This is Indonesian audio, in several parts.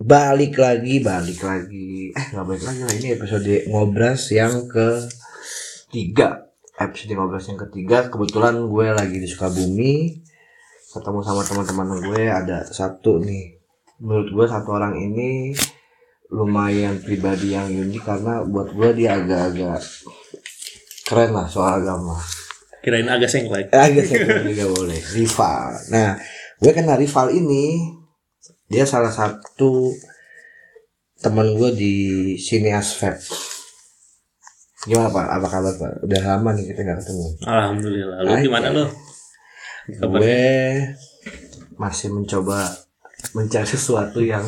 balik lagi, balik lagi. Eh nggak balik lagi lah ini episode ngobras yang ke tiga. Episode ngobras yang ketiga. Kebetulan gue lagi di Sukabumi, ketemu sama teman-teman gue ada satu nih. Menurut gue satu orang ini lumayan pribadi yang unik karena buat gue dia agak-agak keren lah soal agama. Kirain agak sengklek. Agak saya juga boleh. Rival. Nah, gue kenal rival ini. Dia salah satu teman gue di Sineas Fab. Gimana Pak? Apa kabar Pak? Udah lama nih kita nggak ketemu. Alhamdulillah. Lu Aja. gimana lu? Kabar? Gue masih mencoba mencari sesuatu yang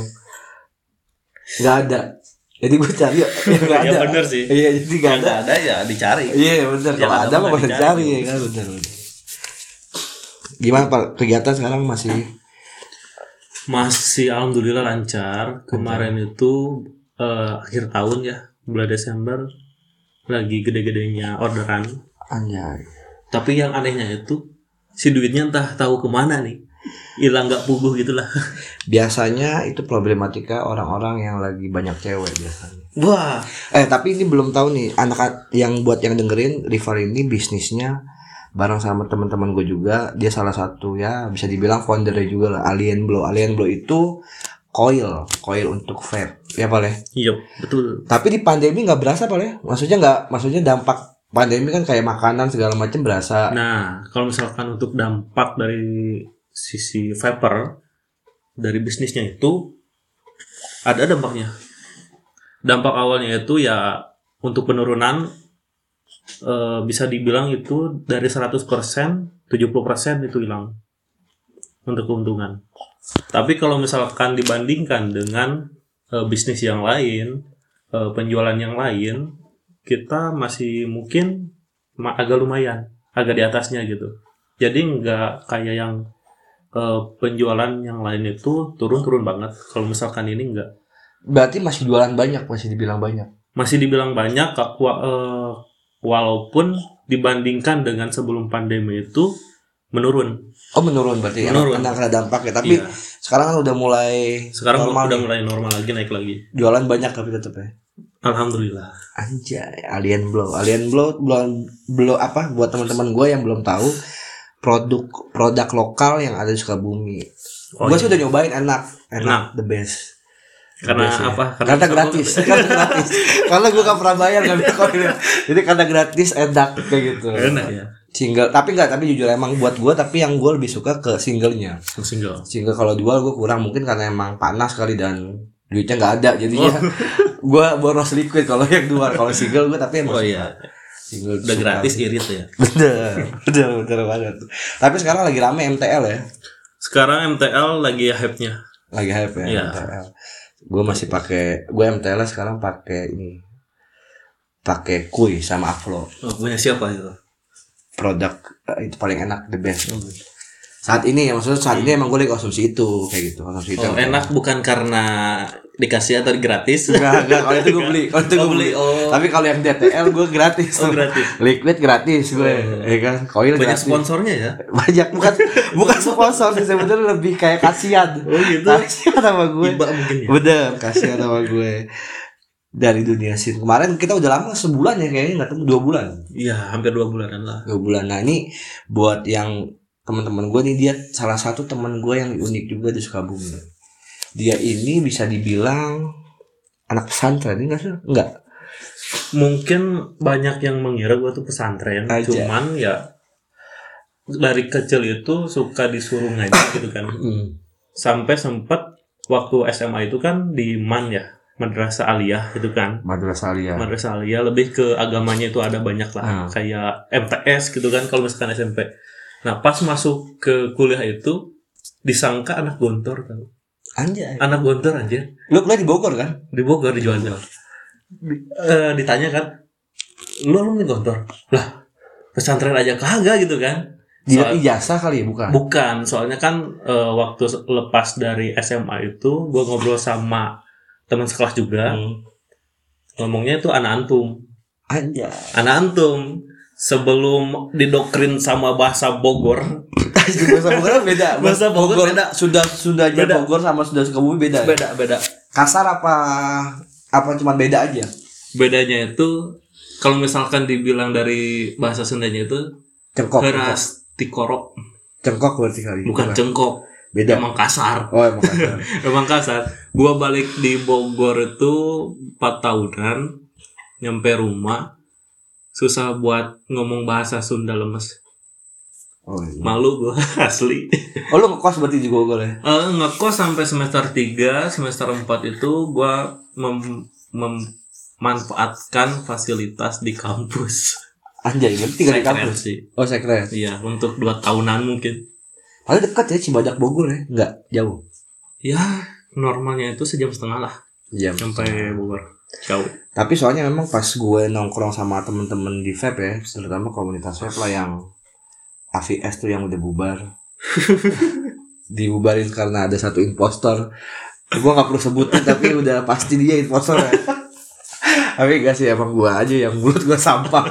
nggak ada. Jadi gue cari yang nggak Ya ada. bener sih. Iya, jadi nggak ada. Ada ya dicari. Iya bener. Kalau ada mah dicari. cari ya kan bener bener. Gimana Pak? Kegiatan sekarang masih Masih alhamdulillah lancar. Kemarin itu eh, akhir tahun ya, bulan Desember lagi gede-gedenya orderan. anjay. Tapi yang anehnya itu si duitnya entah tahu ke mana nih. Hilang nggak puguh gitu lah. Biasanya itu problematika orang-orang yang lagi banyak cewek biasanya. Wah, Eh tapi ini belum tahu nih anak yang buat yang dengerin River ini bisnisnya bareng sama teman-teman gue juga dia salah satu ya bisa dibilang foundernya juga lah Alien Blow Alien Blow itu coil coil untuk vape ya boleh iya betul. tapi di pandemi nggak berasa boleh maksudnya nggak maksudnya dampak pandemi kan kayak makanan segala macam berasa Nah, kalau misalkan untuk dampak dari sisi vapor dari bisnisnya itu ada dampaknya. Dampak awalnya itu ya untuk penurunan eh, bisa dibilang itu dari 100% 70% itu hilang untuk keuntungan. Tapi kalau misalkan dibandingkan dengan eh, bisnis yang lain, eh, penjualan yang lain, kita masih mungkin agak lumayan, agak di atasnya gitu. Jadi nggak kayak yang eh, penjualan yang lain itu turun-turun banget. Kalau misalkan ini nggak, berarti masih jualan banyak masih dibilang banyak masih dibilang banyak, Kak, wa- eh, walaupun dibandingkan dengan sebelum pandemi itu menurun. oh menurun berarti Menurun. karena kena dampaknya tapi Iya. sekarang kan udah mulai Sekarang normal udah nih. mulai normal lagi, naik lagi. jualan banyak tapi tetap ya Alhamdulillah. Anjay, Alien Blow. Alien Blow belum belum apa buat teman-teman gue yang belum tahu produk produk lokal yang ada di Sukabumi. Oh, gue iya. sih udah nyobain enak, enak, Enak. the best. Karena best ya. apa? Karena, gratis, karena gratis. karena gue gak pernah bayar nggak bisa koin. Jadi karena gratis enak kayak gitu. Enak ya. Single, tapi nggak, tapi jujur emang buat gue, tapi yang gue lebih suka ke singlenya. Single. Single kalau jual gue kurang mungkin karena emang panas kali dan duitnya nggak ada jadinya gue boros liquid kalau yang dua kalau single gue tapi emang Oh iya. single Udah gratis irit ya. bener bener bener banget tapi sekarang lagi rame MTL ya Sekarang MTL lagi hype-nya. lagi hype ya Iya. MTL gue masih pakai gue MTL sekarang pakai ini pakai kui sama Aflo. Oh, punya siapa itu? produk eh, itu paling enak the best saat ini ya maksudnya saat ini emang gue lagi konsumsi itu kayak gitu konsumsi itu Oh, enak bukan karena dikasih atau gratis. Enggak, enggak, kalau itu gue beli, kalau itu Oh, gue beli. oh. Tapi kalau yang DTL gue gratis. Oh, gratis. Liquid gratis gue, ya kan. Koil Banyak gratis. sponsornya ya. banyak bukan bukan sponsor sih sebenarnya lebih kayak kasihan Oh, gitu. kasihan sama gue Iba mungkin ya. bener kasihan sama gue dari dunia sin kemarin kita udah lama sebulan ya kayaknya nggak temu dua bulan Iya, hampir dua bulanan lah. dua bulan nah ini buat yang teman-teman gue nih dia salah satu teman gue yang unik juga di Sukabumi dia ini bisa dibilang anak pesantren ini nggak sih nggak Mungkin banyak yang mengira gue tuh pesantren, Aja. cuman ya dari kecil itu suka disuruh ngaji gitu kan. Hmm. Sampai sempat waktu SMA itu kan di MAN ya, Madrasah Aliyah itu kan. madrasah alia Madrasah Aliyah lebih ke agamanya itu ada banyak lah, Ah. kayak MTS gitu kan kalau misalkan SMP. Nah, pas masuk ke kuliah itu disangka anak gontor tau. anjay Anak gontor aja. lu kuliah di Bogor kan di Bogor di Juanda. Eh, ditanya kan, lu alumni Gontor? Lah, pesantren aja kagak gitu kan? dia Soal- ijazah kali ya bukan Bukan, soalnya kan eh, waktu lepas dari SMA itu, gue ngobrol sama teman sekelas juga, Hmm. ngomongnya itu anak antum, anjay anak antum. Sebelum didoktrin sama bahasa Bogor bahasa Bogor kan beda. Bahasa Bogor beda. Sudah sudahnya Beda. Bogor sama sudah Sukabumi beda. ya? beda beda Kasar apa apa cuma beda aja? bedanya itu kalau misalkan dibilang dari bahasa Sundanya itu Cengkok. keras tikorok Cengkok berarti kali. bukan cengkok Beda. emang kasar Oh emang kasar. emang kasar gua balik di Bogor itu 4 tahunan nyampe rumah susah buat ngomong bahasa Sunda lemes Oh, iya. malu gua asli oh lu ngekos berarti di Bogor ya? Eh, ngekos sampai semester 3 semester 4 itu gua mem- memanfaatkan fasilitas di kampus Anjay, berarti tinggal di kampus. sih Oh sekret. iya untuk dua tahunan mungkin Paling dekat ya Cibadak Bogor ya? Enggak, jauh. ya normalnya itu sejam setengah lah Jam. sampai Bogor jauh Tapi soalnya memang pas gue nongkrong sama temen-temen di vape ya, terutama komunitas vape lah yang AVS tuh yang udah bubar. Dibubarin karena ada satu impostor. Gue nggak perlu sebutin tapi udah pasti dia impostor ya. tapi gak sih emang gue aja yang mulut gue sampah.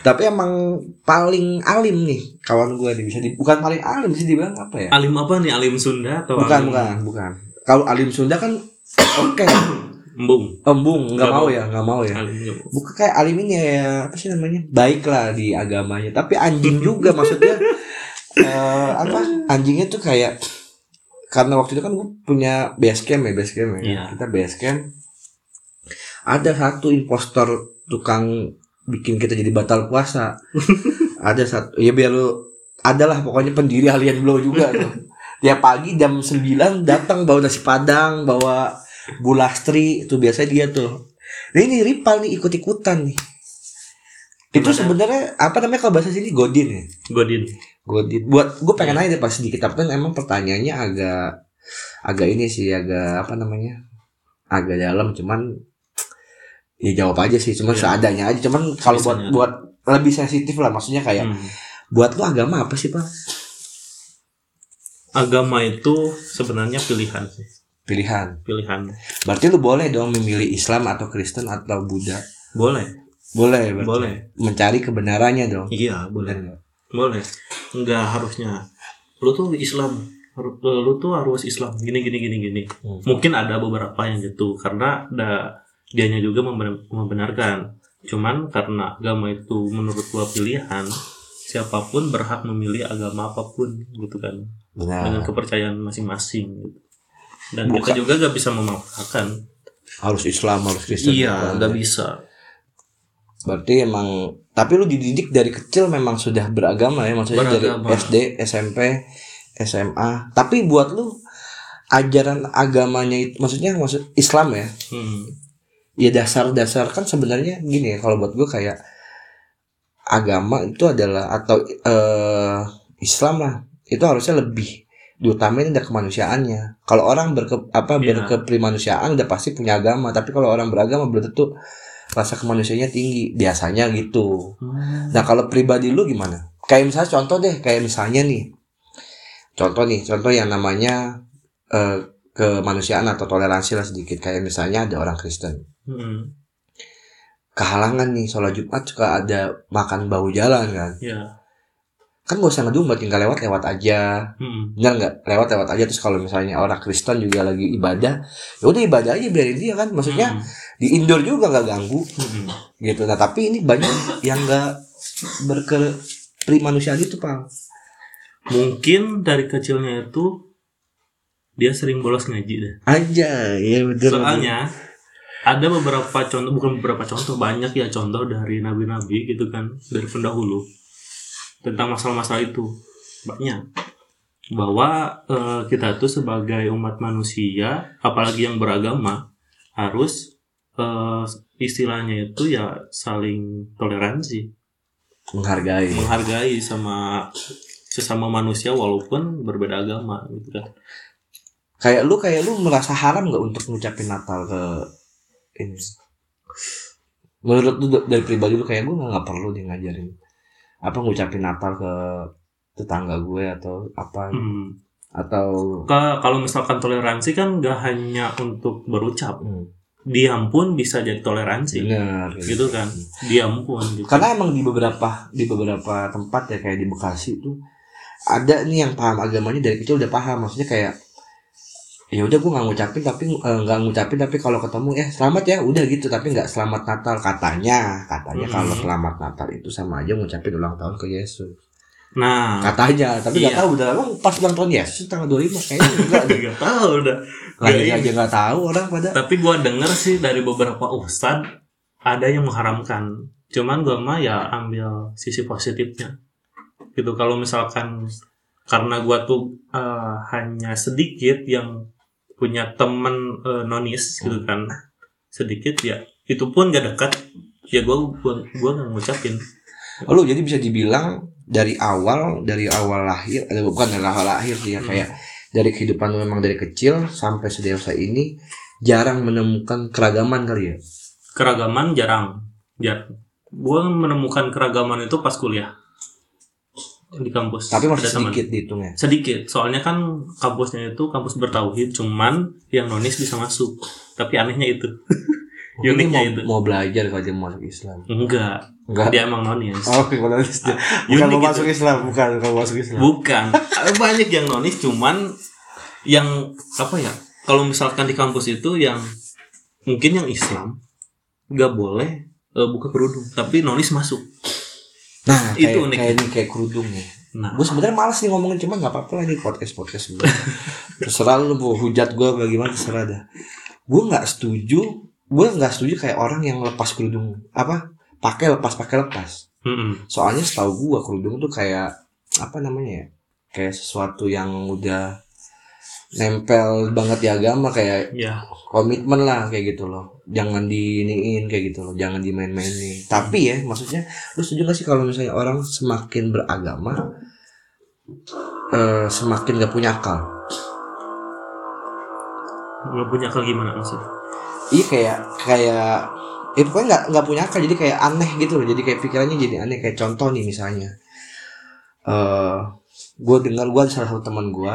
tapi emang paling alim nih kawan gue nih bisa di, bukan paling alim bisa dibilang apa ya? alim apa nih alim Sunda atau Bukan alim bukan bukan. Kalau alim Sunda kan oke embung. Embung nggak mau ya nggak mau ya. bukan kayak alim ini ya apa sih namanya? Baik lah di agamanya. Tapi anjing juga maksudnya eh, apa? Anjingnya tuh kayak karena waktu itu kan gue punya base camp ya base camp ya. Iya. kita base camp ada satu impostor tukang bikin kita jadi batal puasa. Ada satu ya biar lu adalah pokoknya pendiri alien blow juga tuh. Tiap pagi jam 9 datang bawa nasi padang bawa bulastri itu biasa dia tuh. Nah ini Ripal nih ikut-ikutan nih. Itu Gimana? sebenarnya apa namanya kalau bahasa sini godin ya? Godin. Godin. Buat gue pengen nanya deh pas di kitab kan emang pertanyaannya agak agak ini sih agak apa namanya agak dalam cuman ya jawab aja sih cuman Iya. seadanya aja. Cuman kalau buat buat lebih sensitif lah maksudnya kayak Hmm. buat lu agama apa sih pak? Agama itu sebenarnya pilihan sih pilihan. Pilihan. Berarti lu boleh dong memilih Islam atau Kristen atau Buddha. Boleh. Boleh berarti. boleh. Mencari kebenarannya dong. Iya boleh. Boleh. Nggak harusnya. Lu tuh Islam. Haru- lu tuh harus Islam. Gini gini gini gini. Hmm. mungkin ada beberapa yang gitu karena ada dianya juga memben- membenarkan. Cuman karena agama itu menurut gua pilihan siapa pun berhak memilih agama apa pun gitu kan. Dengan benar kepercayaan masing-masing gitu. Dan Bukan. kita juga gak bisa memaksakan harus Islam harus Kristen iya nggak bisa Berarti emang tapi lu dididik dari kecil memang sudah beragama ya maksudnya Beragama. dari SD, SMP, SMA. Tapi buat lu ajaran agamanya itu maksudnya maksud Islam ya. hmm. Ya dasar-dasar kan sebenarnya gini ya kalau buat gue kayak agama itu adalah atau eh Islam lah itu harusnya lebih diutamain ada kemanusiaannya. Kalau orang berke, apa Iya. berkeprimanusiaan udah pasti punya agama, tapi kalau orang beragama belum tentu rasa kemanusiaannya tinggi. Biasanya gitu. Nah kalau pribadi lu gimana? Kayak misalnya contoh deh, kayak misalnya nih, contoh nih, contoh yang namanya eh, kemanusiaan atau toleransi lah sedikit. Kayak misalnya ada orang Kristen, Hmm. kehalangan nih sholat Jumat suka ada makan bau jalan kan? ya Kan gak usah ngedumel, tinggal lewat lewat aja. Hmm. Bener nggak? Lewat lewat aja. Terus kalau misalnya orang Kristen juga lagi ibadah, ya udah ibadah aja biarin dia kan. Maksudnya Hmm. di indoor juga nggak ganggu Hmm. gitu. Nah tapi ini banyak yang nggak berkeprimanusiaan itu pak. mungkin dari kecilnya itu dia sering bolos ngaji deh Aja, ya betul. soalnya ada beberapa contoh bukan beberapa contoh banyak ya contoh dari nabi-nabi gitu kan dari pendahulu tentang masalah-masalah itu banyak bahwa eh, kita tuh sebagai umat manusia apalagi yang beragama harus eh, istilahnya itu ya saling toleransi menghargai. menghargai sama sesama manusia walaupun berbeda agama gitu kan Kayak lu kayak lu merasa haram nggak untuk ngucapin Natal ke ini? Menurut lu dari pribadi lu kayak gue nggak perlu dia ngajarin apa ngucapin Natal ke tetangga gue atau apa Hmm. atau Ka- kalau misalkan toleransi kan gak hanya untuk berucap. Hmm, diam pun bisa jadi toleransi. Bener. Gitu kan? Diam pun gitu. karena emang di beberapa di beberapa tempat ya kayak di Bekasi itu ada nih yang paham agamanya dari kecil udah paham. Maksudnya kayak ya udah gue nggak ngucapin tapi eh, nggak ngucapin tapi kalau ketemu ya selamat ya. Udah gitu tapi nggak selamat Natal. Katanya katanya Hmm. kalau selamat Natal itu sama aja ngucapin ulang tahun ke Yesus. Nah katanya tapi nggak Iya. tahu bener emang pas ulang tahun Yesus tanggal 25 kayaknya enggak nggak tahu udah. Lagi aja nggak tahu orang pada. Tapi gua denger sih dari beberapa ustad ada yang mengharamkan. Cuman gua mah ya ambil sisi positifnya. Gitu kalau misalkan karena gua tuh eh, hanya sedikit yang punya temen eh, nonis gitu kan. Sedikit ya itu pun gak dekat. Ya gua gua gua nggak ngucapin. Lu jadi bisa dibilang dari awal dari awal lahir ada bukan dari awal lahir sih ya Hmm. kayak dari kehidupan lu memang dari kecil sampai sedewasa ini jarang menemukan keragaman kali ya? Keragaman jarang. Jarang gua menemukan keragaman itu pas kuliah di kampus. Tapi masih Ada teman. sedikit dihitungnya. Sedikit. Soalnya kan kampusnya itu kampus bertauhid cuman yang nonis bisa masuk. Tapi anehnya itu. Uniknya mau, itu. mau belajar kalau dia mau masuk Islam. Enggak. Enggak? Dia emang nonis. Oh nonis dia. Bukan mau gitu. masuk Islam bukan kalau masuk Islam. Bukan. Banyak yang nonis cuman yang apa ya kalau misalkan di kampus itu yang mungkin yang Islam nggak boleh eh, buka kerudung. Tapi nonis masuk nah Itu kayak, unik. kayak ini kayak kerudung ya. Nah. Gue sebenarnya malas nih ngomongin cuman nggak apa-apa lah di podcast podcast gue terserah lu mau hujat gue bagaimana terserah dah. Gue nggak setuju gue nggak setuju kayak orang yang lepas kerudung apa pakai lepas pakai lepas. Mm-mm. soalnya setahu gue kerudung tuh kayak apa namanya ya kayak sesuatu yang udah nempel banget di agama kayak ya komitmen lah kayak gitu loh. Jangan diiniin kayak gitu loh. Jangan dimain-mainin. Tapi ya maksudnya lu setuju gak sih kalau misalnya orang semakin beragama eh, semakin gak punya akal? Nggak punya akal gimana maksudnya? Iya kayak kayak ya pokoknya nggak nggak punya akal. Jadi kayak aneh gitu loh. Jadi kayak pikirannya jadi aneh. Kayak contoh nih misalnya. Eh gue dengar gue salah satu teman gue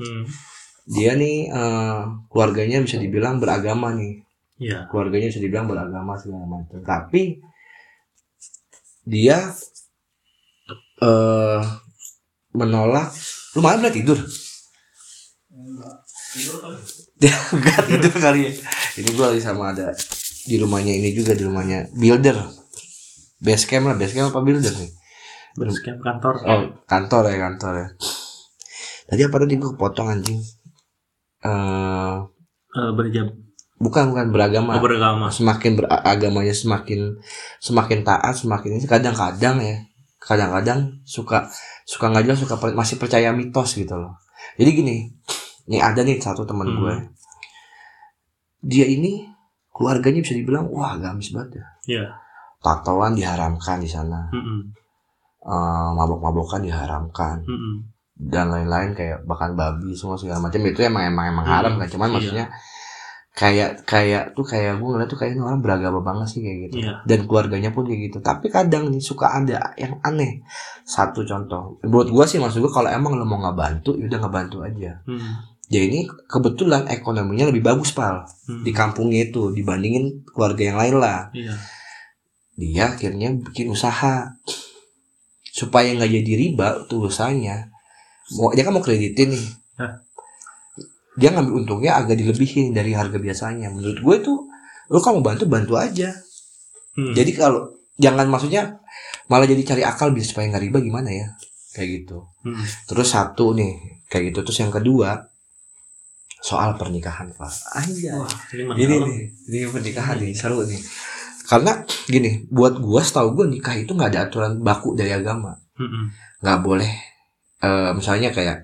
hmm. Dia nih eh, keluarganya bisa dibilang beragama nih. Ya keluarganya bisa dibilang beragama segala macam. Tapi dia eh menolak. Lu malam udah tidur? Dia enggak tidur kali ya. Ini gua lagi sama ada di rumahnya ini juga di rumahnya builder. Base camp lah base camp apa builder nih? Basecamp kantor. Oh kantor ya kantor ya. Tadi apa tadi gua kepotong anjing eh Eh, berjam bukan bukan beragama. Oh, beragama. Semakin beragamanya semakin semakin taat semakin ini. Kadang-kadang ya kadang-kadang suka suka nggak jelas suka per- masih percaya mitos gitu loh. Jadi gini nih ada nih satu teman Hmm. gue. Dia ini keluarganya bisa dibilang wah gamis banget ya. Ya tatoan diharamkan di sana. Mm-mm. Eh, mabok-mabokan diharamkan. Mm-mm. Dan lain-lain kayak bahkan babi semua segala macam. Itu emang emang emang haram Hmm, kan cuman iya. maksudnya kayak kayak tuh kayak gue ngeliat tuh kayak ini orang beragama banget sih kayak gitu. Iya. dan keluarganya pun kayak gitu. Tapi kadang nih suka ada yang aneh. Satu contoh. Buat gue sih maksud gue kalau emang lo mau ngebantu ya udah ngebantu aja. Mm. ya ini kebetulan ekonominya lebih bagus pal. Mm. di kampungnya itu dibandingin keluarga yang lain lah. Iya. dia akhirnya bikin usaha. Supaya nggak jadi riba tuh usahanya mau dia kan mau kreditin nih. Hah? dia ngambil untungnya agak dilebihin dari harga biasanya. Menurut gue tuh lo kalau mau bantu bantu aja. Mm. jadi kalau jangan maksudnya malah jadi cari akal biar supaya nggak riba gimana ya? Kayak gitu. Mm. terus satu nih kayak gitu. Terus yang kedua soal pernikahan pak. Aja Wah, ini nih ini pernikahan nih seru nih. Karena gini buat gua setahu gua nikah itu nggak ada aturan baku dari agama. Nggak boleh eh, misalnya kayak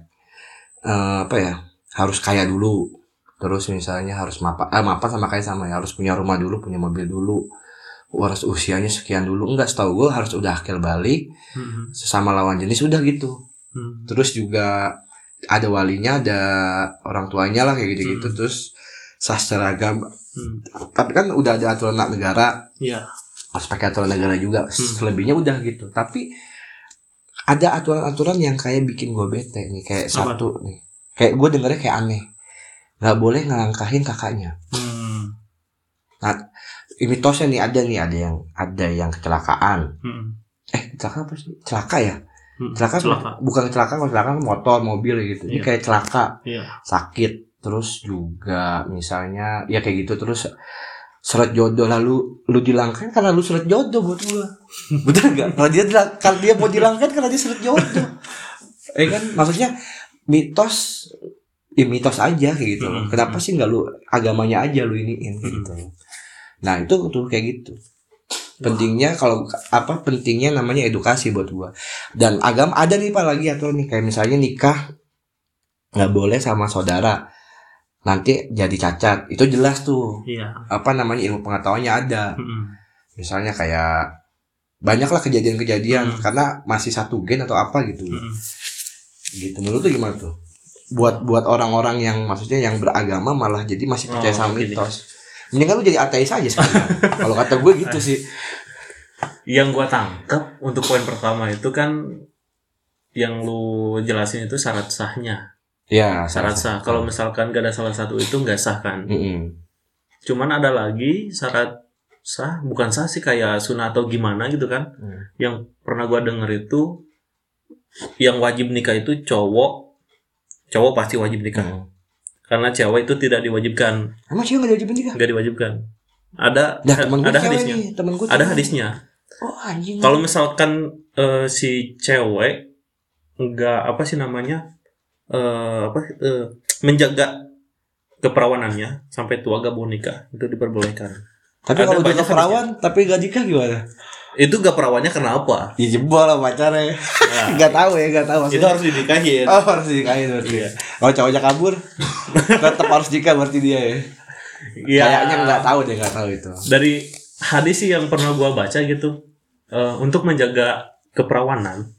eh, apa ya harus kaya dulu terus misalnya harus mapan eh, mapan sama kaya sama ya harus punya rumah dulu punya mobil dulu harus usianya sekian dulu enggak setahu gua harus udah akil balik Mm-mm. sesama lawan jenis udah gitu Mm. terus juga ada walinya ada orang tuanya lah kayak gitu gitu Hmm. terus sah secara agama Mm. tapi kan udah ada aturan negara Iya. harus pakai aturan negara juga Hmm. selebihnya udah gitu tapi ada aturan-aturan yang kayak bikin gue bete nih kayak Apa? satu nih kayak gue dengernya kayak aneh nggak boleh ngelangkahin kakaknya Mm. Nah, mitosnya nih ada nih ada yang ada yang kecelakaan. Hmm. Eh, kecelakaan apa sih? Celaka ya? Hmm. Celaka, Celaka. bukan kecelakaan, kalau kecelakaan motor, mobil gitu. Ini Iya. kayak celaka, Iya. sakit, terus juga misalnya ya kayak gitu terus seret jodoh lalu lu dilangkain karena lu seret jodoh buat gua. Betul nggak? Kalau dia kalau dia mau dilangkain karena dia seret jodoh. Eh kan maksudnya mitos ya mitos aja kayak gitu. loh. Hmm. Kenapa sih nggak lu agamanya aja lu iniin kayak gitu. Nah, itu tuh kayak gitu. Pentingnya kalau apa pentingnya namanya edukasi buat gua. Dan agama ada nih Pak lagi atau nih kayak misalnya nikah nggak boleh sama saudara. Nanti jadi cacat. Itu jelas tuh. Iya. Apa namanya ilmu pengetahuannya ada. Hmm. Misalnya kayak banyaklah kejadian-kejadian Hmm. karena masih satu gen atau apa gitu. Hmm. Gitu. Menurut tuh gimana tuh? Buat buat orang-orang yang maksudnya yang beragama malah jadi masih percaya Oh, sama mitos. Mendingan lu jadi ateis aja sekarang. Kalau kata gue gitu sih. Yang gua tangkap untuk poin pertama itu kan yang lu jelasin itu syarat sahnya. Ya, Syarat sah. Kalau misalkan gak ada salah satu itu nggak sah kan. Mm-mm. Cuman ada lagi syarat sah, bukan sah sih kayak sunah atau gimana gitu kan. Hmm. Yang pernah gua denger itu yang wajib nikah itu cowok cowok pasti wajib nikah Hmm. karena cewek itu tidak diwajibkan Emang cewek gak diwajibin nikah? nggak diwajibkan ada Dah temen ada hadisnya nih, temen gue ada hadisnya Oh anjing. kalau misalkan eh, si cewek nggak apa sih namanya eh, apa eh, menjaga keperawanannya sampai tua gak mau nikah itu diperbolehkan tapi ada kalau udah banyak keperawan tapi gak nikah gimana? itu gak perawannya kenapa Ya jebol lah pacarnya. nah, gak tahu ya, gak tahu itu harus dinikahin Oh harus dinikahin berarti. Iya. Kalau cowoknya kabur, tetap harus nikah berarti dia ya. Iya. Kayaknya nggak tahu deh, nggak tahu itu. dari hadis sih yang pernah gua baca gitu eh, untuk menjaga keperawanan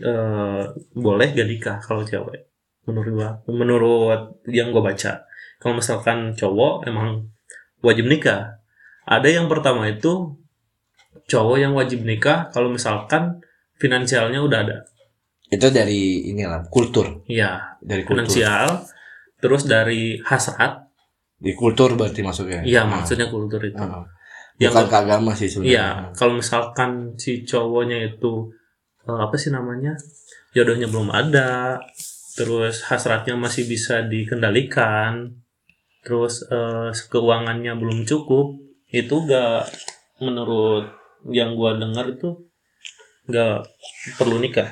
eh, boleh gak nikah kalau cewek menurut gua menurut yang gua baca kalau misalkan cowok emang wajib nikah ada yang pertama itu cowok yang wajib nikah kalau misalkan finansialnya udah ada Itu dari inilah kultur, iya dari kultur. finansial terus dari hasrat Di kultur berarti masuknya. iya Nah, maksudnya kultur itu nah. yang Bukan ke agama sih sebenarnya. Iya, kalau misalkan si cowoknya itu eh, apa sih namanya jodohnya belum ada, terus hasratnya masih bisa dikendalikan, terus eh, keuangannya belum cukup, itu gak menurut yang gua dengar itu gak perlu nikah.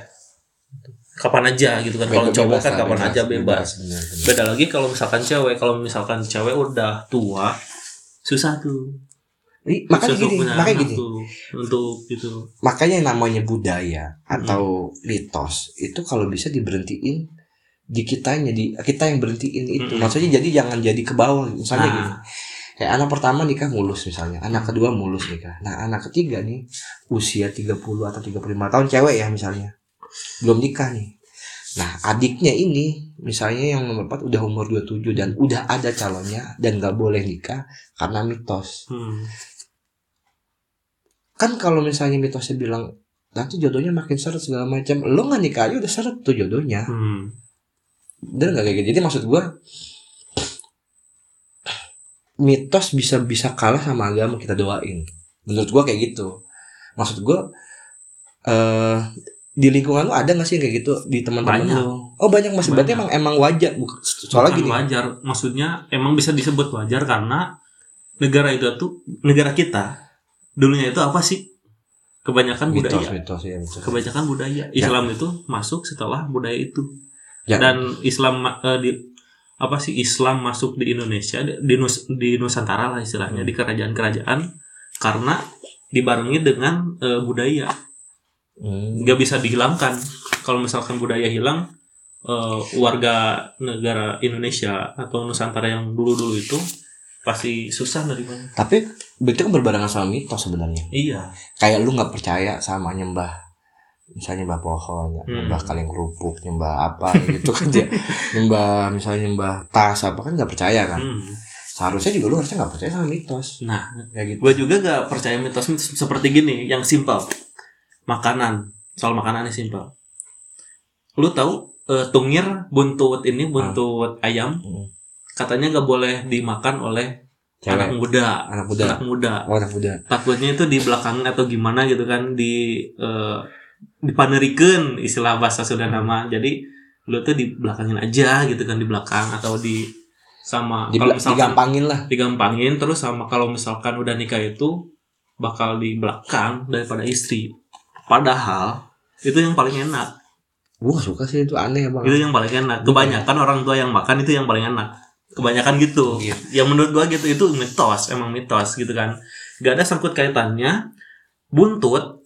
Kapan aja gitu kan? Kalau Bebas- cowok bebas kan kapan aja bebas. benar. Beda lagi kalau misalkan cewek, kalau misalkan cewek udah tua, susah tuh. Makanya gini, makanya gini. untuk itu. Makanya yang namanya budaya atau Hmm. mitos itu kalau bisa diberhentiin di kitanya di kita yang berhentiin itu. Mm-mm. Maksudnya jadi jangan jadi ke bawah misalnya Nah. gini. Kayak anak pertama nikah mulus misalnya, anak kedua mulus nikah. Nah, anak ketiga nih usia 30 atau 35 tahun cewek ya misalnya. Belum nikah nih. Nah, adiknya ini misalnya yang nomor 4 udah umur 27 dan udah ada calonnya dan gak boleh nikah karena mitos. Hmm. Kan kalau misalnya mitosnya bilang nanti jodohnya makin seret segala macam, lo nggak nikah aja udah seret tuh jodohnya. Hmm. Bener nggak kayak gitu? Jadi maksud gua mitos bisa bisa kalah sama agama kita doain. Menurut gua kayak gitu. Maksud gua eh di lingkungan lu ada gak sih yang kayak gitu di teman-teman lu? Oh banyak masih berarti emang emang wajar. Buk- Soalnya Bukan gini. wajar, maksudnya emang bisa disebut wajar karena negara itu tuh negara kita dulunya itu apa sih? Kebanyakan Mitos, budaya. mitos ya. Mitos. Kebanyakan budaya. Islam itu masuk setelah budaya itu. Ya. Dan Islam eh, di apa sih Islam masuk di Indonesia di, di Nus- di Nusantara lah istilahnya Hmm. di kerajaan-kerajaan karena dibarengi dengan eh, budaya. Hmm. nggak bisa dihilangkan kalau misalkan budaya hilang eh, warga negara Indonesia atau Nusantara yang dulu-dulu itu pasti susah dari mana Tapi itu kan berbarengan sama mitos sebenarnya. iya kayak lu nggak percaya sama nyembah misalnya nyembah pohon Hmm. nyembah kaleng kerupuk nyembah apa gitu kan ya nyembah misalnya nyembah tas apa kan nggak percaya kan Hmm. seharusnya juga lu harusnya nggak percaya sama mitos nah kayak gitu gue juga nggak percaya mitos-mitos seperti gini yang simpel makanan. Soal makanan ini simpel. Lu tahu eh, tungir buntut ini buntut ayam? Hmm. katanya nggak boleh dimakan oleh anak cewek muda. Anak muda. Anak muda. Oh anak muda. Takutnya itu di belakang atau gimana gitu kan di eh, dipanerikan istilah bahasa sudah nama. Jadi lu tuh di belakangin aja gitu kan di belakang atau di sama Di, kalau misalkan digampangin lah. digampangin terus sama kalau misalkan udah nikah itu bakal di belakang daripada istri padahal itu yang paling enak. Gue gak suka sih itu aneh bang itu yang paling enak. Kebanyakan orang tua yang makan itu yang paling enak. Kebanyakan gitu. Iya. yang menurut gua gitu itu mitos emang mitos gitu kan. Gak ada sangkut kaitannya buntut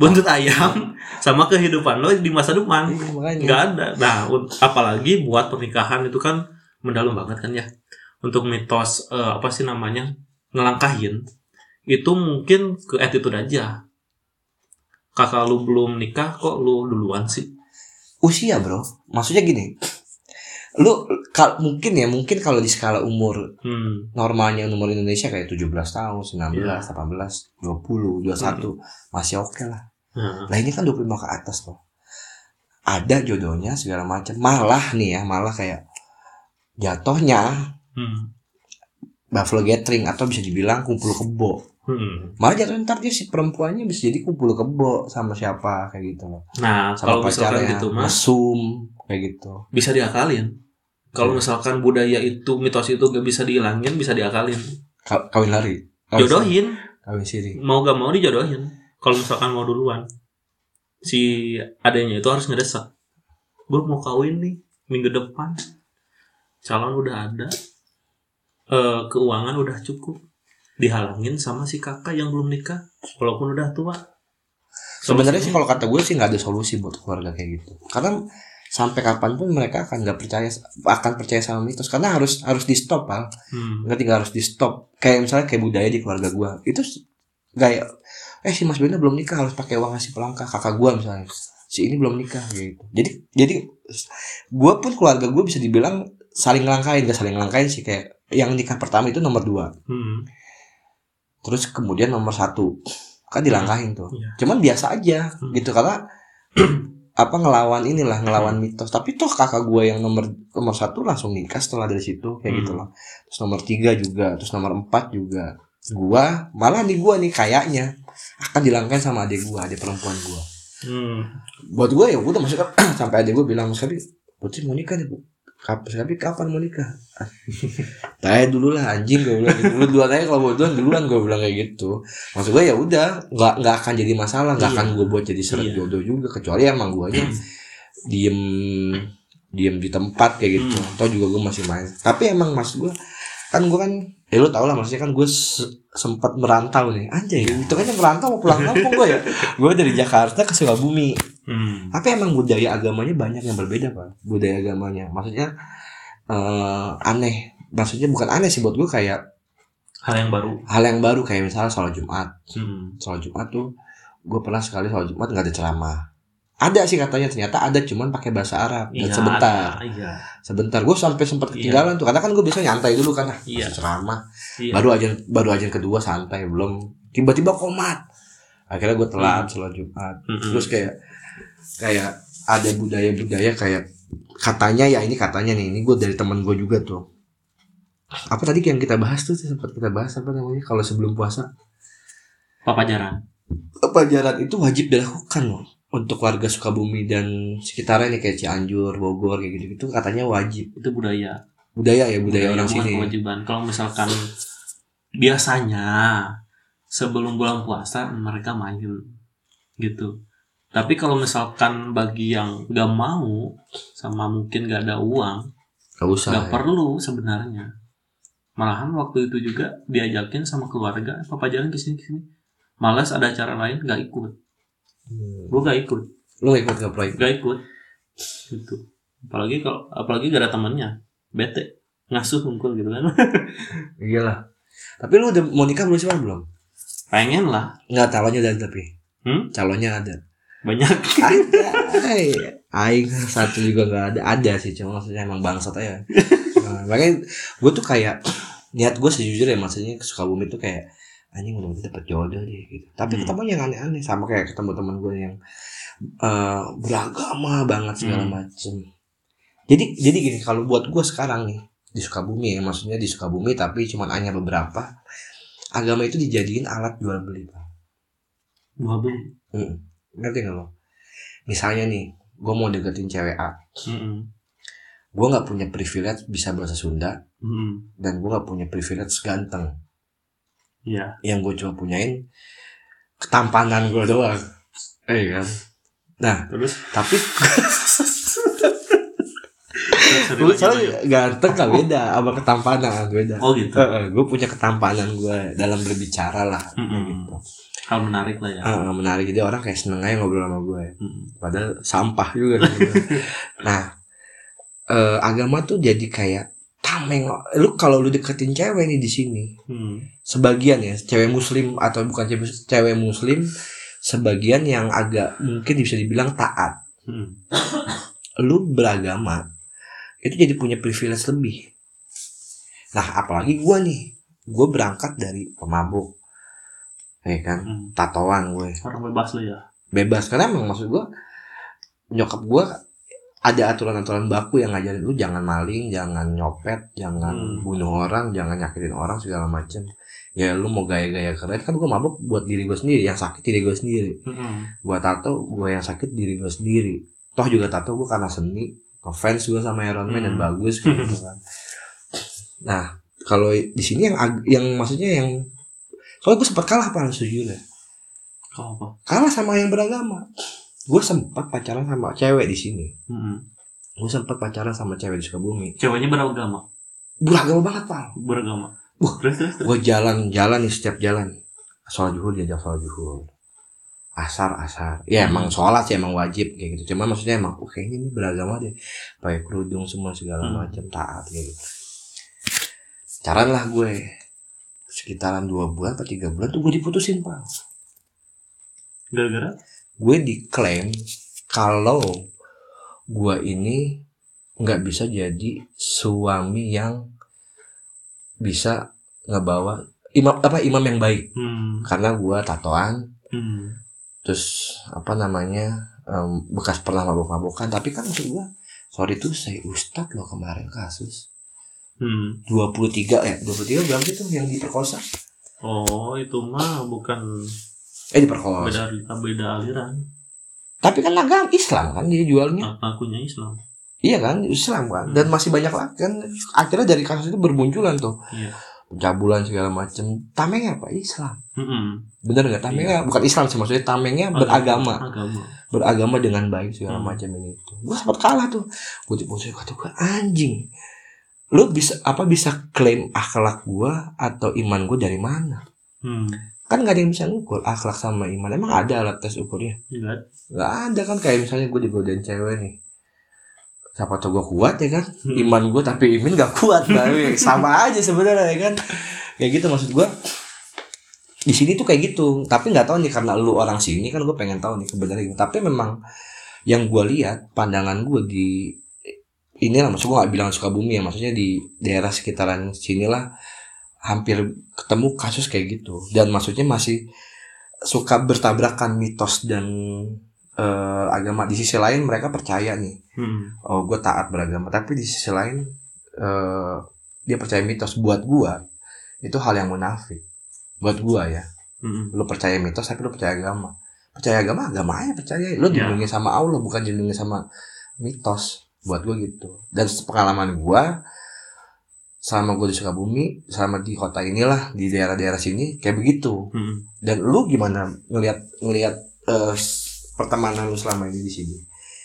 buntut ayam sama kehidupan lo di masa depan. Iya, nggak ada. Nah apalagi buat pernikahan itu kan mendalam banget kan ya. Untuk mitos eh, apa sih namanya ngelangkahin itu mungkin ke attitude aja kakak lu belum nikah kok lu duluan sih? Usia bro. Maksudnya gini. Lu kal mungkin ya mungkin kalau di skala umur hmm. normalnya umur Indonesia kayak 17 tahun 19 Iya. 18 20 21 masih oke lah. Nah, lah ini kan 25 ke atas loh ada jodohnya segala macam. Malah nih ya malah kayak jatuhnya hmm. buffalo gathering atau bisa dibilang kumpul kebo Hmm. malah jatuhnya ntar dia si perempuannya bisa jadi kumpul kebo sama siapa kayak gitu loh Nah, sama kalau misalkan pacarnya gitu mas, mesum kayak gitu bisa diakalin. Kalau Iya. misalkan budaya itu, mitos itu gak bisa dihilangin, bisa diakalin. Ka- kawin lari Kawin Jodohin, kawin siri mau gak mau dijodohin. Kalau misalkan mau duluan, si adanya itu harus ngedesak. Gue mau kawin nih minggu depan, calon udah ada, eh keuangan udah cukup, dihalangin sama si kakak yang belum nikah, walaupun udah tua. sebenarnya sih kalau kata gue sih nggak ada solusi buat keluarga kayak gitu. Karena sampai kapan pun mereka akan nggak percaya akan percaya sama mitos. Karena harus harus di stop pak Hmm. nggak harus di stop kayak misalnya kayak budaya di keluarga gue itu kayak eh si Mas Benda belum nikah harus pakai uang ngasih pelangkah. Kakak gue misalnya si ini belum nikah gitu. Jadi jadi gue pun keluarga gue bisa dibilang saling ngelangkain. Gak saling ngelangkain sih kayak yang nikah pertama itu nomor dua. Hmm. Terus kemudian nomor satu. Kan dilangkahin tuh. Iya. cuman biasa aja Hmm. gitu. Karena apa ngelawan inilah ngelawan mitos. Tapi toh kakak gue yang nomor nomor satu langsung nikah setelah dari situ kayak Hmm. gitu loh. Terus nomor tiga juga terus nomor empat juga. Gua malah nih gua nih kayaknya akan dilangkahin sama adik gua adik perempuan gua. Hmm. buat gue ya udah maksudnya sampai adik gue bilang Kabi putri mau nikah nih bu kapan Kabi kapan mau nikah Tanya dulu lah anjing gue bilang gitu. Lu duluan aja kalau mau duluan duluan gue bilang kayak gitu. Maksud gue ya udah nggak nggak akan jadi masalah nggak Iya. akan gue buat jadi seret Iya. jodoh juga kecuali emang gue aja diem diem di tempat kayak gitu. Hmm. Atau juga gue masih main. Tapi emang mas gue kan gue kan ya lu tau lah maksudnya kan gue se- sempat merantau nih anjay itu kan merantau mau pulang kampung gue ya gue dari Jakarta ke Sukabumi Hmm. tapi emang budaya agamanya banyak yang berbeda pak budaya agamanya maksudnya eh aneh maksudnya bukan aneh sih buat gue kayak Hal yang baru. hal yang baru kayak misalnya sholat jumat Hmm. sholat jumat tuh gue pernah sekali sholat jumat nggak ada ceramah ada sih katanya ternyata ada cuman pakai bahasa Arab dan Iya, sebentar Iya. sebentar gue sampai sempat ketinggalan tuh karena kan gue biasa nyantai dulu kan ah, Iya. ceramah Iya. baru aja baru aja kedua santai belum tiba-tiba komat akhirnya gue telat sholat jumat Mm-mm. terus kayak kayak ada budaya-budaya kayak katanya ya ini katanya nih ini gue dari teman gue juga tuh apa tadi yang kita bahas tuh sempat kita bahas apa namanya kalau sebelum puasa papajaran. pelajaran itu wajib dilakukan loh untuk warga Sukabumi dan sekitarnya nih kayak Cianjur Bogor kayak gitu gitu katanya wajib Itu budaya. budaya ya budaya, orang bukan sini kewajiban. Kalau misalkan biasanya sebelum bulan puasa mereka main gitu. Tapi kalau misalkan bagi yang gak mau sama mungkin gak ada uang, gak usah gak ya. perlu sebenarnya. Malahan waktu itu juga diajakin sama keluarga, papa jalan ke sini ke sini. Malas ada acara lain gak ikut. Hmm. Gue gak ikut, lu ikut gak pernah ikut? gak ikut. Gitu. Apalagi kalau apalagi gak ada temannya, bete, ngasuh unggul gitu kan. iyalah tapi lu udah mau nikah belum sih belum Pengen lah, nggak calonnya ada tapi Hmm? calonnya ada banyak. ada aing satu juga nggak ada ada sih cuma maksudnya emang bangsat aja nah, makanya gue tuh kayak niat gue sejujurnya maksudnya ke Sukabumi tuh kayak anjing udah dapet jodoh deh gitu tapi Hmm. ketemu yang aneh-aneh sama kayak ketemu teman gue yang eh, beragama banget segala Hmm. macem jadi jadi gini kalau buat gue sekarang nih di Sukabumi ya maksudnya di Sukabumi tapi cuma hanya beberapa agama itu dijadiin alat jual beli pak Gua beli. Ngerti nggak lo? Misalnya nih gue mau deketin cewek A. Mm-mm. gue nggak punya privilege bisa bahasa Sunda. Mm-mm. dan gue nggak punya privilege ganteng. Iya. yang gue cuma punyain ketampanan gue doang. Eh kan? Nah Terus? tapi gue soalnya ganteng gak beda sama ketampanan beda Oh gitu. gue punya ketampanan gue dalam berbicara lah kayak Mm-mm. gitu Hal menarik lah ya. Heeh, menarik jadi orang kayak seneng aja ngobrol sama gue Mm-mm. padahal sampah juga nah eh, agama tuh jadi kayak tameng lu kalau lu deketin cewek nih di sini Hmm. sebagian ya cewek muslim atau bukan cewek, cewek muslim sebagian yang agak mungkin bisa dibilang taat Hmm. lu beragama itu jadi punya privilege lebih nah apalagi gua nih gue berangkat dari pemabuk ya kan Hmm. tatoan gue Orang bebas lah ya. bebas karena emang maksud gua nyokap gua ada aturan-aturan baku yang ngajarin lu jangan maling, jangan nyopet, jangan Hmm. bunuh orang, jangan nyakitin orang segala macem. Ya lu mau gaya-gaya keren kan gua mabuk buat diri gua sendiri, yang sakit diri gua sendiri. Gua tato gua yang sakit diri gua sendiri. Toh juga tato gua karena seni, ngefans juga sama Iron Man dan Hmm. bagus gitu kan. Nah, kalau di sini yang yang maksudnya yang soalnya gue sempat kalah pak sejujurnya Kau apa? kalah sama yang beragama gue sempat pacaran sama cewek di sini Mm-mm. gue sempat pacaran sama cewek di Sukabumi Ceweknya beragama. beragama banget pak Beragama. Wah. Terus terus. terus. gue jalan-jalan nih setiap jalan sholat zuhur diajak sholat zuhur asar asar ya Hmm. emang sholat sih emang wajib kayak gitu cuman maksudnya emang oh, kayaknya ini beragama deh pakai kerudung semua segala Hmm. macam taat kayak gitu Pacaran lah gue sekitaran dua bulan atau tiga bulan tuh gue diputusin pak Gara-gara? gue diklaim kalau gue ini nggak bisa jadi suami yang bisa ngebawa imam apa imam yang baik Hmm. karena gue tatoan. Terus apa namanya em, bekas pernah mabuk-mabukan tapi kan maksud gue sorry tuh saya ustadz loh kemarin kasus Hmm. 23 ya 23 berapa sih tuh yang diperkosa Oh, itu mah bukan eh diperkosa beda beda aliran. tapi kan agama Islam kan dia jualnya Akunya Islam. Iya kan, Islam kan, dan masih banyak lagi kan. Akhirnya dari kasus itu bermunculan tuh Iya. Pencabulan segala macam. Tamengnya apa? Islam. Mm-mm. Bener nggak? Tamengnya bukan Islam sih maksudnya. Tamengnya beragama, Agama. beragama dengan baik segala Hmm. macam ini itu. Gue sempat kalah tuh. Gue saya kata gue anjing. Lu bisa apa bisa klaim akhlak gue atau iman gue dari mana? Hmm. Kan gak ada yang bisa ngukur akhlak sama iman. Emang ada alat tes ukurnya? Enggak. Gak ada kan kayak misalnya gue digodain cewek nih. Siapa tau gue kuat ya kan? Hmm. iman gue tapi imin gak kuat tapi sama aja sebenarnya ya kan kayak gitu maksud gue di sini tuh kayak gitu tapi nggak tahu nih karena lu orang sini kan gue pengen tahu nih kebenaran gitu. tapi memang yang gue lihat pandangan gue di inilah maksud gue nggak bilang Sukabumi ya maksudnya di daerah sekitaran sinilah hampir ketemu kasus kayak gitu dan maksudnya masih suka bertabrakan mitos dan eh, agama. Di sisi lain mereka percaya nih. Hmm. oh gue taat beragama. Tapi di sisi lain eh dia percaya mitos. Buat gue itu hal yang munafik. Buat gue ya. Mm-mm. lu percaya mitos tapi lu percaya agama. Percaya agama agama aja percaya. Lu Ya. dilindungi sama Allah bukan dilindungi sama mitos. Buat gue gitu. Dan pengalaman gue selama gue di Sukabumi selama di kota inilah di daerah-daerah sini kayak begitu. Mm-mm. dan lu gimana ngelihat ngelihat s- pertemanan lu selama ini di sini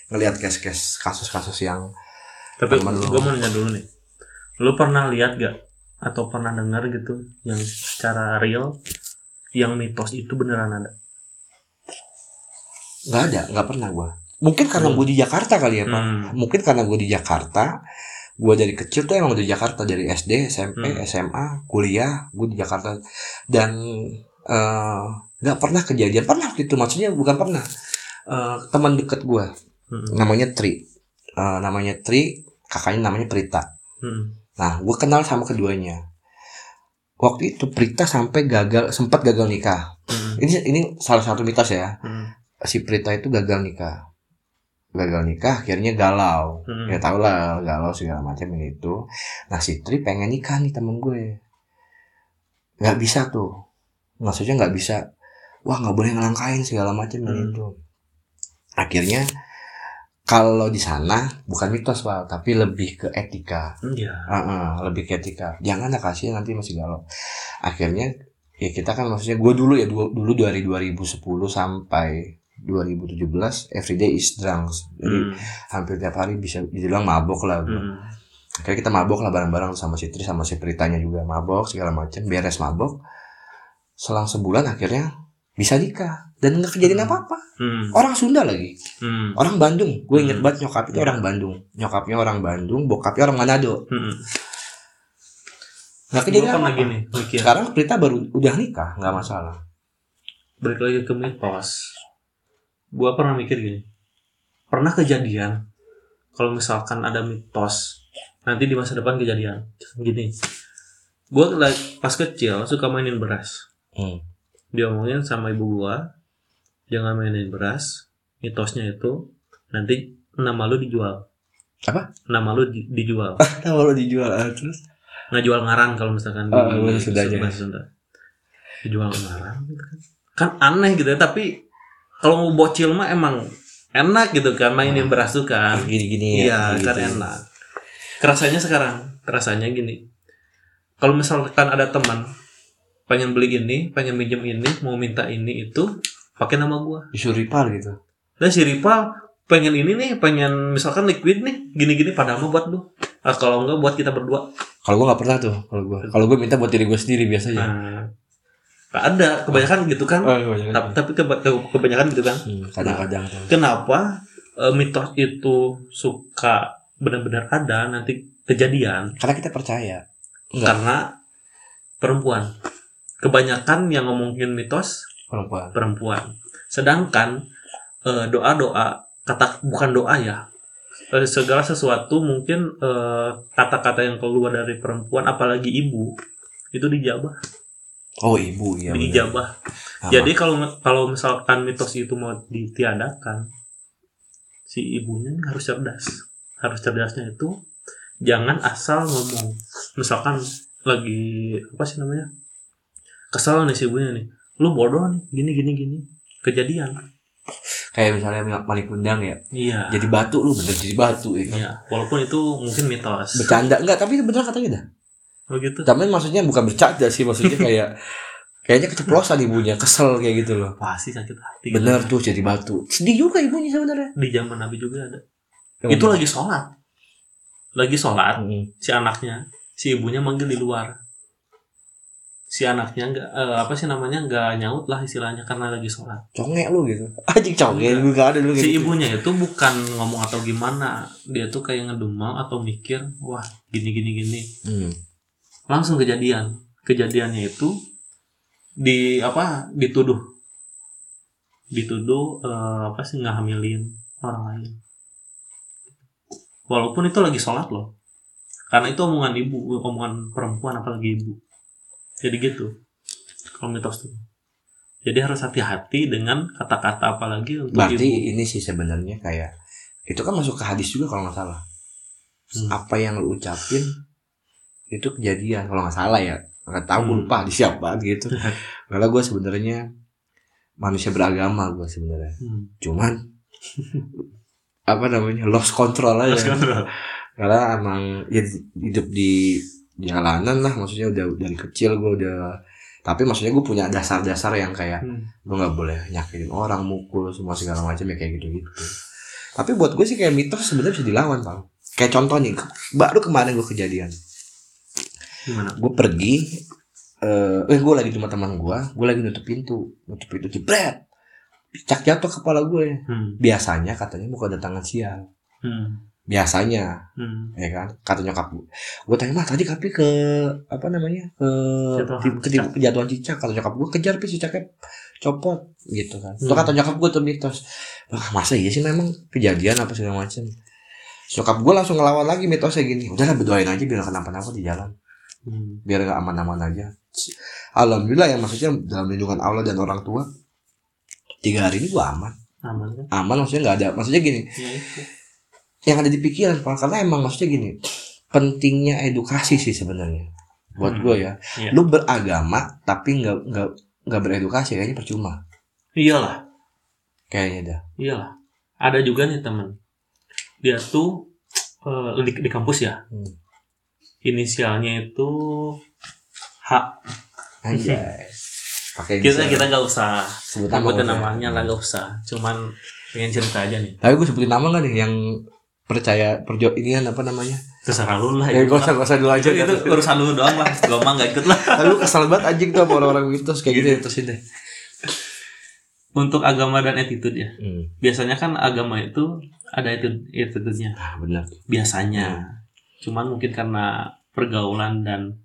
ngelihat kes-kes kasus-kasus yang Tapi Temen lu. gue mau nanya dulu nih. Lu pernah lihat gak atau pernah dengar gitu yang secara real yang mitos itu beneran ada? nggak ada nggak pernah gua mungkin karena Hmm. gue di Jakarta kali ya pak Hmm. mungkin karena gue di Jakarta gue dari kecil tuh emang di Jakarta dari SD SMP Hmm. SMA kuliah gue di Jakarta dan eh, nggak pernah kejadian pernah gitu maksudnya bukan pernah Eh, teman deket gue Hmm. namanya Tri. Eh, namanya Tri kakaknya namanya Prita. Hmm. nah gue kenal sama keduanya. Waktu itu Prita sampai gagal sempat gagal nikah. Hmm. ini ini salah satu mitos ya. Hmm. si Prita itu gagal nikah. Gagal nikah akhirnya galau. Hmm. ya tau lah galau segala macam ini itu. Nah si Tri pengen nikah nih temen gue. Nggak bisa tuh. Maksudnya nggak bisa. Wah nggak boleh ngelangkain segala macam ini Hmm. itu akhirnya kalau di sana bukan mitos pak tapi lebih ke etika Iya. Ah, ah, lebih ke etika jangan lah kasih nanti masih galau akhirnya ya kita kan maksudnya gue dulu ya dulu, dulu dari 2010 sampai 2017 everyday is drunk jadi Hmm. hampir tiap hari bisa dibilang mabok lah gue Hmm. kayak kita mabok lah bareng-bareng sama si Tri sama si Pritanya juga mabok segala macam beres mabok selang sebulan akhirnya bisa nikah dan nggak kejadian apa-apa. Hmm. orang Sunda lagi. Hmm. orang Bandung. Gue inget Hmm. banget nyokap itu orang Bandung. Nyokapnya orang Bandung bokapnya orang Manado. Hmm. nggak Gue kejadian apa-apa. gini mikir. sekarang Prita baru udah nikah nggak masalah. Balik lagi ke mitos gua pernah mikir gini. Pernah kejadian kalau misalkan ada mitos nanti di masa depan kejadian. Gini. Gua lagi- pas kecil suka mainin beras. Hmm. Diomongin sama ibu gua jangan mainin beras mitosnya itu nanti nama lu dijual. Apa? nama lu di- dijual. Nah, kalau dijual ah, terus? Nggak jual ngarang kalau misalkan Oh, bahasa Sundanya. bahasa Sunda dijual ngarang gitu kan. Kan aneh gitu ya tapi kalau mau bocil mah emang enak gitu kan mainin beras tuh kan. Gini-gini iya gitu. kan enak. Kerasanya sekarang kerasanya gini. Kalau misalkan ada teman pengen beli ini pengen minjem ini mau minta ini itu pakai nama gua disuruh ripal gitu dan si Rival pengen ini nih pengen misalkan liquid nih gini-gini padahal mah buat lu Ah, kalau enggak buat kita berdua kalau gue nggak pernah tuh kalau gue kalau gue minta buat diri gue sendiri biasanya Nah, nggak ada kebanyakan gitu kan. oh, iya, iya. Tapi, tapi keba- ke- kebanyakan gitu kan. Hmm, kadang-kadang tuh Kenapa eh, mitos itu suka benar-benar ada nanti kejadian? karena kita percaya Enggak. Karena perempuan. Kebanyakan yang ngomongin mitos perempuan perempuan. Sedangkan eh, doa-doa kata bukan doa ya. Eh, segala sesuatu mungkin eh, kata-kata yang keluar dari perempuan apalagi ibu itu dijabah, oh ibu ya. Sama. Jadi kalau kalau misalkan mitos itu mau ditiadakan, si ibunya harus cerdas. Harus cerdasnya itu jangan asal ngomong. Misalkan lagi apa sih namanya? Kesal nih si ibunya nih. Lu bodoh nih, gini gini gini. Kejadian. kayak misalnya maling kundang ya Iya. jadi batu lu bener jadi batu ya kan? Iya, walaupun itu mungkin mitos. bercanda enggak tapi bener katanya dah Begitu. tapi maksudnya bukan bercanda sih maksudnya kayak kayaknya keceplosan ibunya kesel kayak gitu loh Pasti sakit hati. bener tuh jadi batu sedih juga ibunya sebenarnya Di zaman Nabi juga ada. Itu lagi sholat. Lagi sholat. Hmm. si anaknya si ibunya manggil di luar si anaknya nggak eh, apa sih namanya nggak nyaut lah istilahnya karena lagi sholat. Congek lu gitu. Anjing congek gue gak ada kayak si gitu. ibunya itu bukan ngomong atau gimana. Dia tuh kayak ngedumel atau mikir wah gini gini gini. Hmm. langsung kejadian. Kejadiannya itu di apa dituduh. Dituduh eh, apa sih ngehamilin orang lain. Walaupun itu lagi sholat loh. Karena itu omongan ibu omongan perempuan apalagi ibu jadi gitu. Kalau mitos tuh. Jadi harus hati-hati dengan kata-kata apalagi untuk berarti ibu. ini sih sebenarnya kayak itu kan masuk ke hadis juga kalau nggak salah. Hmm. apa yang lu ucapin itu kejadian. Kalau nggak salah ya nggak tahu Hmm. lupa hadis siapa gitu. Karena gue sebenarnya manusia beragama gue sebenarnya. Hmm. cuman apa namanya lost control aja. Terus kan, karena emang ya, hidup di jalanan lah maksudnya udah dari kecil gue udah tapi maksudnya gue punya dasar-dasar yang kayak hmm. lu nggak boleh nyakitin orang mukul semua segala macam ya kayak gitu gitu tapi buat gue sih kayak mitos sebenarnya bisa dilawan bang. Kayak contoh nih baru kemarin gue kejadian. Gimana? Gue pergi eh eh gue lagi di rumah teman gue gue lagi nutup pintu nutup pintu jebret! Cak jatuh kepala gue hmm. biasanya katanya mau kedatangan sial. Hmm. Biasanya. Hmm. ya kan? Kata nyokap gue gue tanya mah tadi kapi ke apa namanya ke ke, ke, cicak. kata nyokap gue kejar pi cicaknya copot gitu kan. Itu Hmm. kata nyokap gue tuh mitos Wah, masa iya sih memang kejadian apa segala macam nyokap gue langsung ngelawan lagi mitosnya gini. Udahlah berdoain aja biar kenapa-napa di jalan. Hmm. biar gak aman-aman aja. Alhamdulillah ya maksudnya dalam lindungan Allah dan orang tua tiga hari ini gue aman. Aman kan? Aman maksudnya nggak ada maksudnya gini. Ya yang ada di pikiran Pak. Karena emang maksudnya gini pentingnya edukasi sih sebenarnya. Buat Hmm. gue ya. Iya. lu beragama tapi nggak nggak nggak beredukasi kayaknya percuma. Iyalah. Kayaknya dah. Iyalah. Ada juga nih temen. Dia tuh eh, di, di kampus ya. Hmm. inisialnya itu H. Anjay. Pakai kita kita nggak usah sebutin namanya lah nggak usah. Cuman pengen cerita aja nih. Tapi gue sebutin nama nggak nih? Yang percaya perjo ini apa namanya? Terserah lu lah ya itu. gue usah gak usah dulu aja itu, itu urusan lu doang lah. Gua mah nggak ikut lah. Lu kesel banget anjing tuh sama orang-orang mitos kayak gitu ya terusin deh untuk agama dan attitude ya. Hmm. biasanya kan agama itu ada attitude attitude-nya. Ah benar. Biasanya. Cuman mungkin karena pergaulan dan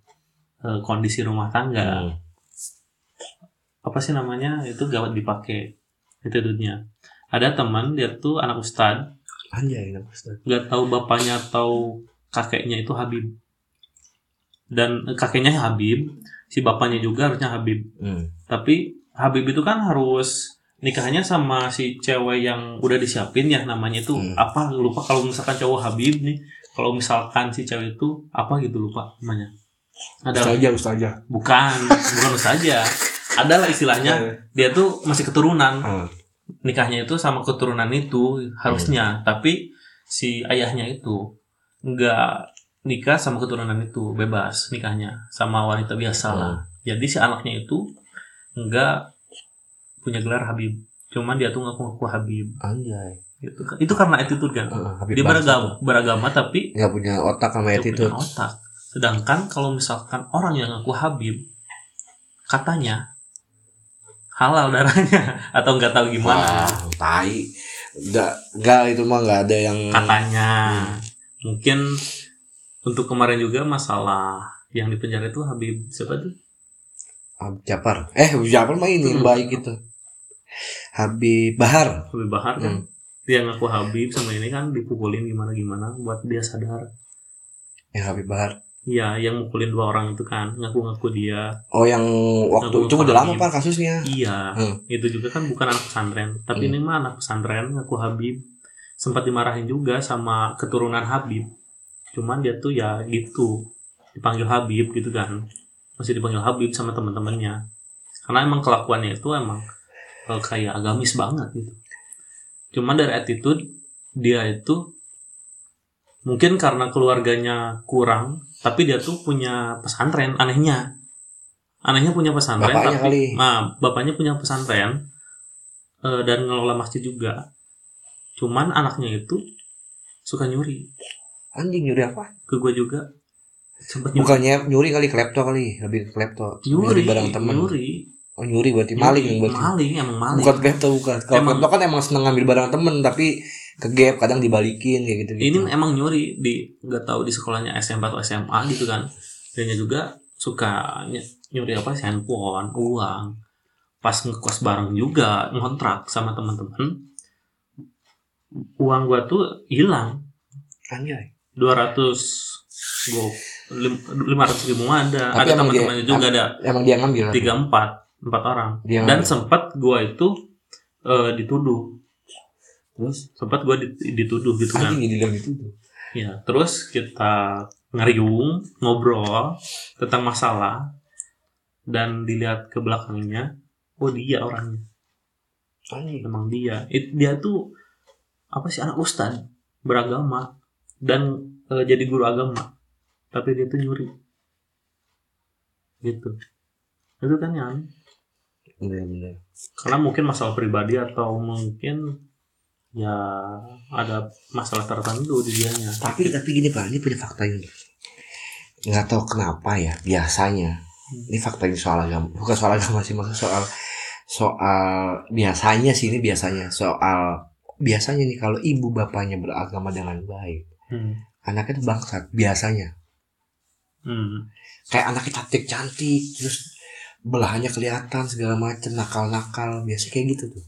eh, kondisi rumah tangga. Hmm. apa sih namanya? Itu gawat dipakai attitude-nya. Ada teman dia tuh anak ustad anjay nggak tahu bapaknya atau kakeknya itu Habib. Dan eh, kakeknya Habib si bapaknya juga harusnya Habib. Hmm. tapi Habib itu kan harus nikahnya sama si cewek yang udah disiapin ya namanya itu Hmm. apa? Lupa kalau misalkan cowok Habib nih kalau misalkan si cewek itu apa gitu lupa namanya. Ada Ustazah Ustazah. Bukan bukan saja ada lah istilahnya. Dia tuh masih keturunan. Ah. Nikahnya itu sama keturunan itu harusnya. Tapi si ayahnya itu nggak nikah sama keturunan itu bebas nikahnya sama wanita biasa lah. Jadi si anaknya itu nggak punya gelar Habib. Cuman dia tuh ngaku-ngaku Habib. Anjay. Gitu. Itu karena attitude kan? Habib dia beragama tuh. beragama tapi nggak punya otak sama attitude punya otak. Sedangkan kalau misalkan orang yang ngaku Habib katanya halal darahnya atau nggak tahu gimana Wah, tai. Enggak, enggak itu mah enggak ada yang katanya mungkin untuk kemarin juga masalah yang di penjara itu Habib siapa tuh Habib Japar. Eh, Habib Japar mah ini Hmm. baik gitu. Habib Bahar. Habib Bahar kan Hmm. dia ngaku Habib sama ini kan dipukulin gimana gimana buat dia sadar Yang Habib Bahar. Iya, yang mukulin dua orang itu kan ngaku-ngaku dia. Oh, yang waktu itu udah lama. Pak kasusnya. Iya, Hmm. itu juga kan bukan anak pesantren, tapi Hmm. ini mah anak pesantren ngaku Habib. Sempat dimarahin juga sama keturunan Habib. Cuman dia tuh ya gitu, dipanggil Habib gitu kan. Masih dipanggil Habib sama teman-temannya. Karena emang kelakuannya itu emang eh, kayak agamis banget gitu. Cuman dari attitude dia itu mungkin karena keluarganya kurang, tapi dia tuh punya pesantren anehnya. Anehnya punya pesantren Bapaknya tapi kali. nah, bapaknya punya pesantren eh, dan ngelola masjid juga. Cuman anaknya itu suka nyuri. Anjing nyuri apa? Ke gue juga sempat nyuri. Bukannya nyuri kali klepto kali, lebih klepto. Nyuri, barang temen. nyuri, Oh, nyuri berarti maling Nyuri. yang berarti. Maling, emang maling. Bukan klepto bukan. Kalau klepto kan emang seneng ngambil barang temen tapi ke gap kadang dibalikin kayak gitu. Ini emang nyuri di nggak tahu di sekolahnya SMP atau SMA gitu kan. Dan dia juga suka ny- nyuri apa sih handphone, uang. Pas ngekos bareng juga ngontrak sama teman-teman. Uang gua tuh hilang Anjay. 200 go lim- 500 ribu ada Tapi ada teman-temannya juga ada Emang dia ngambil. tiga empat empat orang Dia dan sempat gua itu eh, dituduh terus sempat di- dituduh gitu kan itu tuh. ya terus kita ngeriung ngobrol tentang masalah dan dilihat ke belakangnya oh dia orangnya Anjing. emang dia It- dia tuh apa sih anak ustad beragama dan eh, jadi guru agama tapi dia tuh nyuri gitu itu kan yang Bener-bener. karena mungkin masalah pribadi atau mungkin ya ada masalah tertentu di dianya Tapi tapi gini Pak, ini punya fakta ini. Nggak tahu kenapa ya, biasanya. Ini fakta ini soal agama, bukan soal agama sih, maksud soal soal biasanya sih ini biasanya soal biasanya nih kalau ibu bapaknya beragama dengan baik, hmm. anaknya tuh bangsat biasanya. Hmm. Kayak anaknya cantik cantik, terus belahannya kelihatan segala macam nakal-nakal, biasa kayak gitu tuh.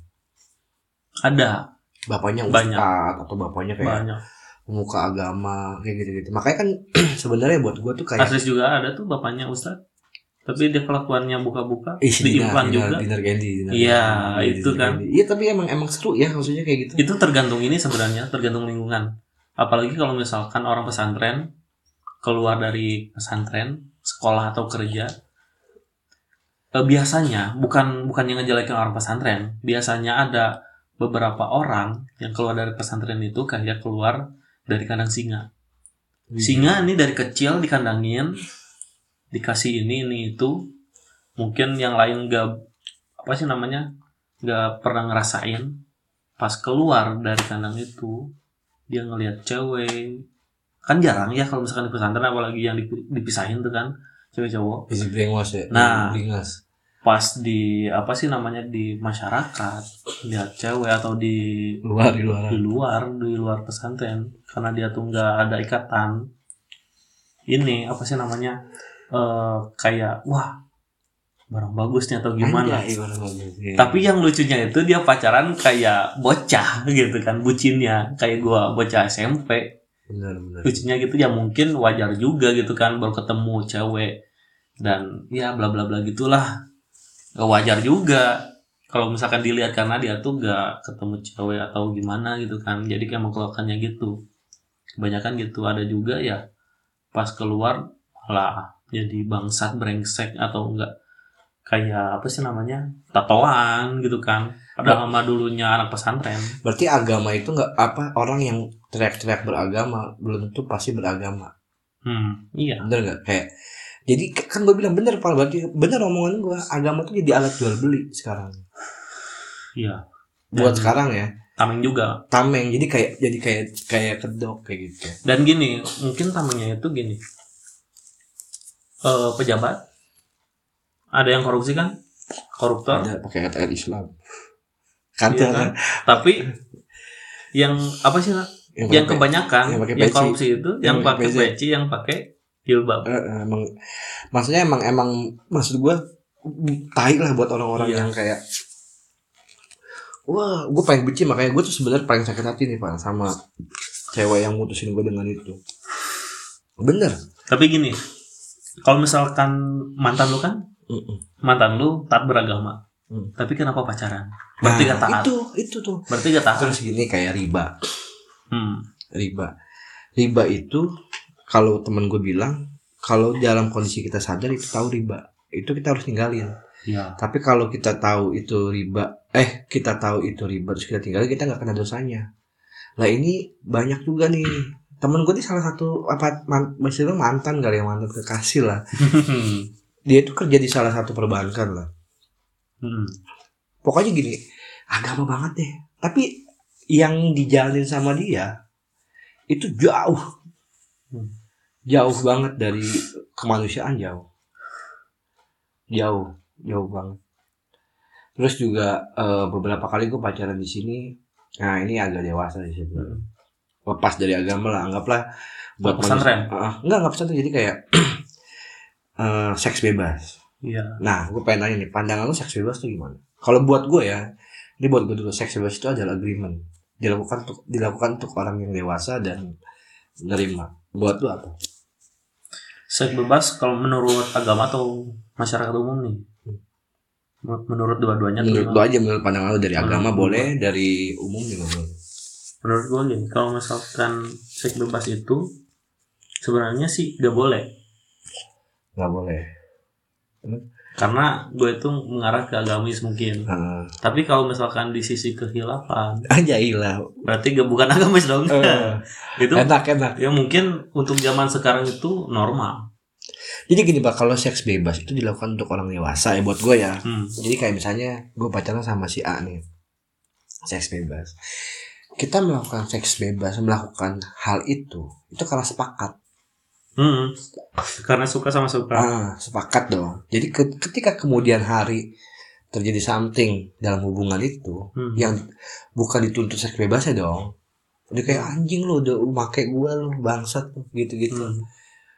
ada Bapaknya Banyak. ustad atau bapaknya kayak banyak pemuka agama kayak gitu-gitu. Makanya kan sebenarnya buat gua tuh kayak kasus juga ada tuh bapaknya ustad tapi dia kelakuannya buka-buka Ih, diimplan juga dinner candy, dinner Iya, itu kan. Iya, tapi emang emang seru ya maksudnya kayak gitu. itu tergantung ini sebenarnya tergantung lingkungan apalagi kalau misalkan orang pesantren keluar dari pesantren sekolah atau kerja eh, biasanya bukan bukan yang ngejelekin orang pesantren biasanya ada beberapa orang yang keluar dari pesantren itu kayak keluar dari kandang singa. Singa ini dari kecil dikandangin dikasih ini ini itu. Mungkin yang lain nggak apa sih namanya nggak pernah ngerasain. Pas keluar dari kandang itu dia ngelihat cewek. Kan jarang ya kalau misalkan di pesantren apalagi yang dip- dipisahin tuh kan cewek cowok. Easy brainwash ya. Nah. Pas di apa sih namanya di masyarakat lihat cewek atau di Luar di luar. di luar di luar pesantren karena dia tuh nggak ada ikatan ini apa sih namanya eh kayak wah barang bagus nih atau gimana Anjay, barang bagus. Iya. tapi yang lucunya itu dia pacaran kayak bocah gitu kan bucinnya kayak gua bocah SMP benar benar. lucunya gitu ya mungkin wajar juga gitu kan baru ketemu cewek dan ya bla bla bla gitulah Gak wajar juga. Kalau misalkan dilihat karena dia tuh gak ketemu cewek atau gimana gitu kan. Jadi kayak mengkeluarkannya gitu. Kebanyakan gitu. Ada juga ya pas keluar malah jadi bangsat brengsek atau enggak kayak apa sih namanya? Tatoan gitu kan. Ada nama dulunya anak pesantren. Berarti agama itu nggak apa orang yang teriak-teriak beragama belum tentu pasti beragama. hmm iya. Bener nggak? Kayak jadi kan gue bilang bener pak berarti bener omongan gue agama tuh jadi alat jual beli sekarang. iya Buat Dan- sekarang ya tameng juga tameng jadi kayak jadi kayak kayak kedok kayak gitu. dan gini mungkin tamengnya itu gini Eh pejabat ada yang korupsi kan koruptor Ada pakai KTR Islam. Kan Iya kan? tapi yang apa sih lah yang kebanyakan yang pakai yang peci. korupsi itu yang, Yang pakai peci yang pakai jilbab. Eh, eh, emang maksudnya emang emang maksud gue tai lah buat orang-orang Iya. yang kayak wah gue paling benci makanya gue tuh sebenarnya paling sakit hati nih pak sama cewek yang mutusin gue dengan itu. Bener. Tapi gini kalau misalkan mantan lu kan Mm-mm. mantan lu taat beragama Hmm. tapi kenapa pacaran? Berarti Nah, gak taat? itu itu tuh. Berarti gak taat? Terus gini kayak riba. Hmm. riba. Riba itu kalau temen gue bilang kalau dalam kondisi kita sadar itu tahu riba itu kita harus tinggalin ya Tapi kalau kita tahu itu riba, eh kita tahu itu riba terus kita tinggalin kita nggak kena dosanya. Lah ini banyak juga nih temen gue nih salah satu apa man, maksudnya mantan kali ya mantan kekasih lah. Dia itu kerja di salah satu perbankan lah. Hmm. Pokoknya gini agama banget deh. Tapi yang dijalanin sama dia itu jauh. Jauh banget dari kemanusiaan jauh, jauh, jauh banget. Terus juga eh, beberapa kali gue pacaran di sini. Nah ini agak dewasa sih sebenarnya. Lepas dari agama lah, anggaplah buat pesantren? manusia- Ah, enggak enggak pesantren jadi kayak eh, seks bebas. Iya. Nah, gue pengen nanya nih, pandangan lu seks bebas tuh gimana? Kalau buat gue ya, ini buat gue dulu seks bebas itu adalah agreement dilakukan untuk dilakukan untuk orang yang dewasa dan menerima. Buat lu apa? Seks bebas kalau menurut agama atau masyarakat umum nih? Men- Menurut dua-duanya Menurut lu aja menurut pandangan lu dari agama Menurut boleh, dari umum juga boleh. menurut gue gini, kalau misalkan seks bebas itu sebenarnya sih gak boleh Gak boleh. Karena gue itu mengarah ke agamis mungkin. Nah, Tapi kalau misalkan di sisi kehilafan, aja ilah. berarti gak bukan agamis dong. Eh, itu enak enak. ya mungkin untuk zaman sekarang itu normal. Jadi gini pak, kalau seks bebas itu dilakukan untuk orang dewasa ya buat gue ya. Hmm. Jadi kayak misalnya gue pacaran sama si A nih, seks bebas. Kita melakukan seks bebas, melakukan hal itu, itu karena sepakat. Hmm. Karena suka sama suka. Ah, sepakat dong. Jadi ke- ketika kemudian hari terjadi something dalam hubungan itu Hmm. yang bukan dituntut seks bebas ya dong. Udah kayak anjing lo udah make gua lo bangsat gitu-gitu. Hmm.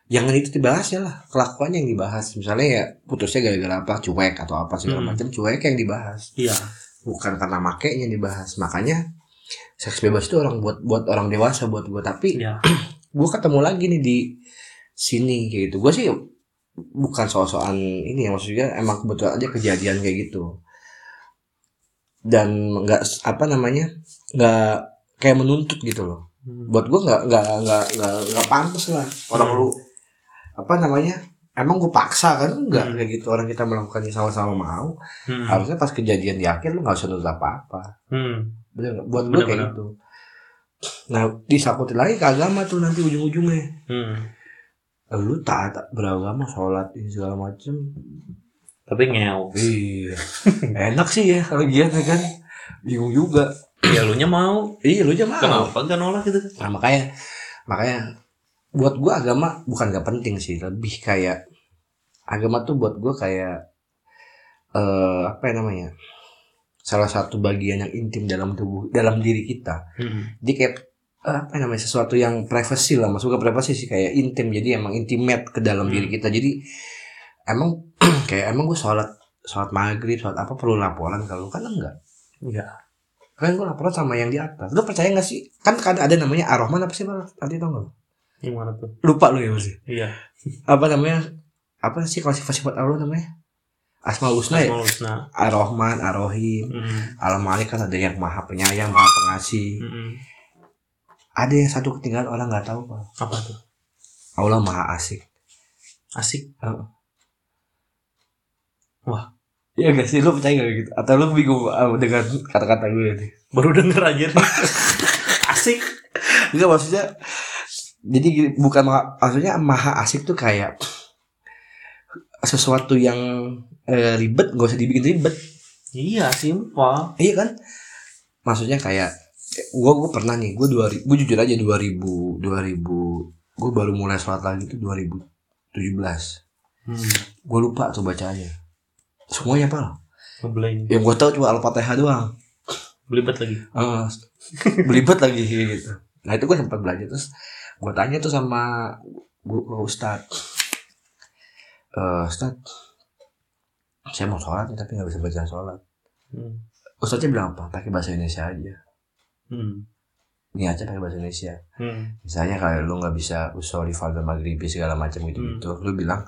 Jangan itu dibahas ya lah, kelakuannya yang dibahas. Misalnya ya putusnya gara-gara apa, cuek atau apa segala Hmm. macam, cuek yang dibahas. Iya. Bukan karena makainya yang dibahas. Makanya seks bebas itu orang buat buat orang dewasa buat gua tapi Iya. gue ketemu lagi nih di sini kayak gitu gue sih bukan soal-soal ini ya maksudnya emang kebetulan aja kejadian kayak gitu dan nggak apa namanya nggak kayak menuntut gitu loh Hmm. buat gue nggak nggak nggak nggak nggak pantas lah orang Hmm. lu apa namanya emang gue paksa kan nggak Hmm. kayak gitu orang kita melakukannya sama-sama mau Hmm. harusnya pas kejadian di akhir lu nggak usah nuntut apa-apa Hmm. bener buat gue kayak gitu nah disakutin lagi ke agama tuh nanti ujung-ujungnya Hmm. Lu taat beragama sholat ini segala macem Tapi ngel. iya enak sih ya kalau gitu kan bingung juga Ya lu nya mau. iya lu aja mau Kenapa gak nolak gitu? Nah, makanya makanya buat gua agama bukan gak penting sih, lebih kayak agama tuh buat gua kayak eh apa ya namanya? salah satu bagian yang intim dalam tubuh dalam diri kita. Hmm. Jadi kayak apa namanya? sesuatu yang privacy lah, masuk ke privacy sih kayak intim. Jadi emang intimate ke dalam Hmm. diri kita. Jadi emang kayak emang gua sholat sholat maghrib, sholat apa perlu laporan kalau kan enggak. Iya. Kan gue laporan sama yang di atas. Lu percaya gak sih? Kan kan ada namanya Ar-Rahman apa sih Bang? Tadi tau gak? Gimana tuh? Lupa lu ya masih. Iya. Apa namanya? Apa sih sifat-sifat Allah namanya? Asmaul Husna ya? Asmaul Husna. Ar-Rahman, Ar-Rahim, Hmm. Al-Malik kan ada yang maha penyayang, maha pengasih. Hmm. Ada yang satu ketinggalan orang nggak tahu Pak. Apa tuh? Allah maha asik. Asik. Iya gak sih? Lu percaya gak gitu? Atau lu bingung ah, dengan kata-kata gue ini? Baru denger aja nih. Asik. Enggak maksudnya jadi bukan maha- maksudnya maha asik tuh kayak sesuatu yang eh, ribet gak usah dibikin ribet Iya, simpel. Iya kan? Maksudnya kayak gua gua pernah nih, gua 2000 gua jujur aja 2000 2000 gua baru mulai sholat lagi tuh 2017. Hmm. Gua lupa tuh bacaannya. Semuanya apa? Ngeblank. Yang gua tahu cuma Al-Fatihah doang. Belibet lagi. Heeh. belibet lagi gitu. Nah, itu gua sempat belajar terus gua tanya tuh sama gua Ustad. Eh, Ustad, saya mau sholat tapi nggak bisa baca sholat. Hmm. Ustadznya bilang apa? Pakai bahasa Indonesia aja. Hmm. Ini aja pakai bahasa Indonesia. Hmm. misalnya kalau lu nggak bisa usoli fardhu maghribi segala macam gitu gitu lu bilang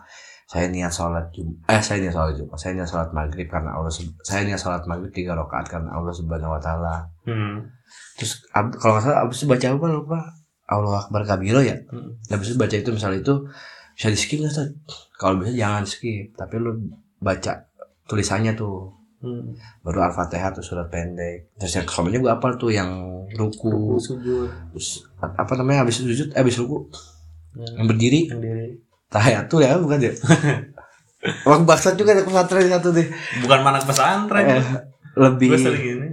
saya niat sholat jum eh saya niat sholat jum saya niat sholat maghrib karena Allah saya niat sholat maghrib tiga rakaat karena Allah subhanahu wa taala Hmm. terus ab- kalau nggak salah abis itu baca apa lupa Allah akbar kabiro ya Hmm. habis itu baca itu misalnya itu bisa di skip nggak kalau bisa jangan skip tapi lu baca tulisannya tuh Hmm. baru al-fatihah tuh surat pendek terus yang soalnya gue apal tuh yang ruku Sujud. terus apa namanya habis sujud eh, habis ruku Ya. yang berdiri Yang diri. tahiyatul ya bukan ya Orang baksa juga ada pesantren satu deh Bukan manak pesantren. eh, lebih Gue sering ini.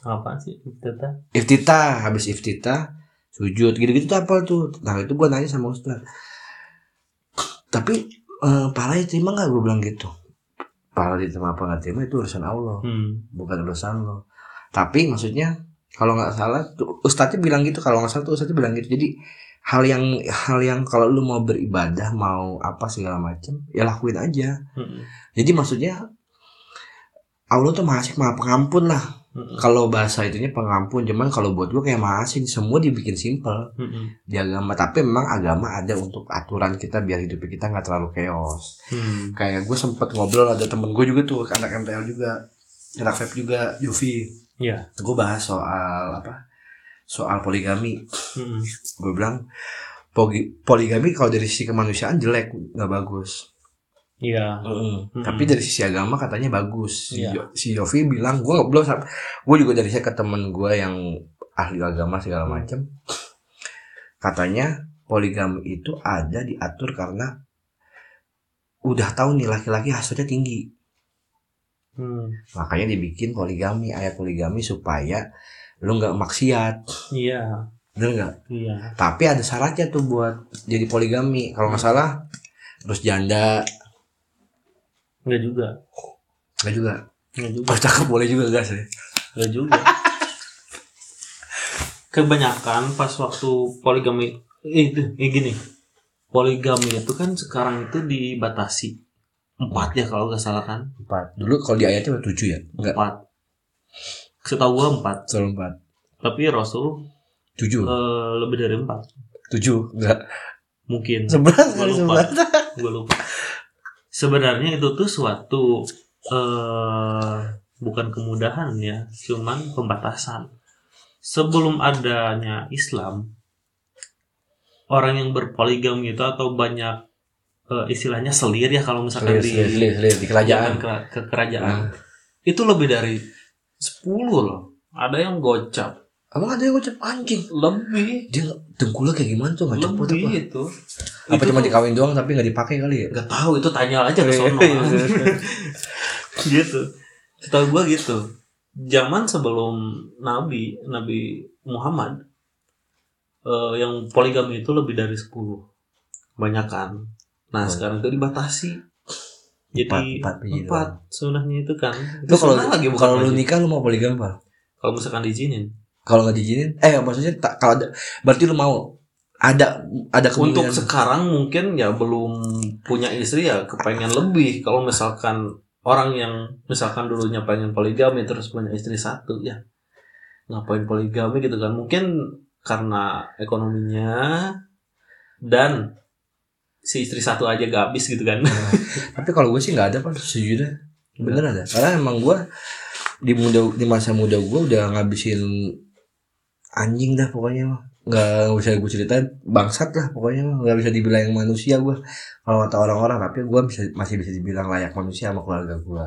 Apa sih? Kita. iftitah habis iftitah sujud gitu-gitu tuh apa tuh nah itu gua nanya sama ustaz tapi eh, pahalanya terima nggak gue bilang gitu pahala diterima apa nggak terima itu urusan Allah Hmm. bukan urusan lo tapi maksudnya kalau nggak salah ustadznya bilang gitu kalau nggak salah tuh ustadznya bilang gitu jadi hal yang hal yang kalau lu mau beribadah mau apa segala macem ya lakuin aja Hmm. jadi maksudnya Allah tuh maha asik maha pengampun lah Hmm. kalau bahasa itunya pengampun cuman kalau buat gua kayak maha asik semua dibikin simple Hmm. di agama tapi memang agama ada untuk aturan kita biar hidup kita nggak terlalu chaos Hmm. kayak gue sempet ngobrol ada temen gue juga tuh anak MTL juga anak vape juga Yofi Iya. gue bahas soal apa soal poligami Hmm. gue bilang poligami kalau dari sisi kemanusiaan jelek nggak bagus Iya. Mm. tapi dari sisi agama katanya bagus si. Yo- si Yofi bilang gue belum gue juga dari saya ke temen gue yang ahli agama segala Hmm. macam katanya poligami itu ada diatur karena udah tahu nih laki-laki hasilnya tinggi Hmm. makanya dibikin poligami ayat poligami supaya lu nggak maksiat Iya. bener nggak Iya. tapi ada syaratnya tuh buat jadi poligami kalau nggak salah terus janda Enggak juga. nggak juga. Enggak juga. oh cakep boleh juga gak sih Enggak juga. Kebanyakan pas waktu poligami eh, itu eh, gini. Poligami itu kan sekarang itu dibatasi. Empat ya kalau nggak salah kan? Empat. Dulu kalau di ayatnya tujuh ya? Enggak empat. Setahu gua empat. Selalu empat. Tapi Rasul tujuh. eh, lebih dari empat. Tujuh. Enggak mungkin. Sebelas Gua kali sebelas. gue lupa sebenarnya itu tuh suatu eh bukan kemudahan ya cuman pembatasan sebelum adanya Islam orang yang berpoligami itu atau banyak eh, istilahnya selir ya kalau misalkan Selir, di selir, selir, selir, di kerajaan. ke, ke kerajaan Nah. itu lebih dari 10 loh ada yang gocap Abang ada yang ngucap anjing. lebih. Dia dengkulnya kayak gimana tuh? Nggak cepet apa? lebih itu. Apa Itu cuma tuh- dikawin doang tapi nggak dipakai kali ya? Gak tahu itu tanya aja ke sono. Iya, gitu. Setahu gua gitu. Zaman sebelum nabi nabi Muhammad eh, yang poligami itu lebih dari 10 kebanyakan nah Oh. sekarang itu dibatasi. Jadi Empat, empat empat sunahnya itu kan. Itu kalau sunah lagi bukan kalau lu nikah lu mau poligami pak? kalau misalkan diizinin Kalau nggak diizinin, eh maksudnya tak kalau ada, berarti lu mau ada ada untuk kemungkinan sekarang mungkin ya belum punya istri ya kepengen lebih. Kalau misalkan orang yang misalkan dulunya pengen poligami terus punya istri satu ya ngapain poligami gitu kan? Mungkin karena ekonominya dan si istri satu aja gak habis gitu kan. Tapi kalau gue sih nggak ada pak. Sejujurnya bener ada. Karena emang gue di muda di masa muda gue udah ngabisin anjing dah pokoknya mah. nggak bisa gue ceritain. Bangsat lah pokoknya mah. Nggak bisa dibilang manusia gue kalau kata orang-orang tapi gue bisa masih bisa dibilang layak manusia sama keluarga gue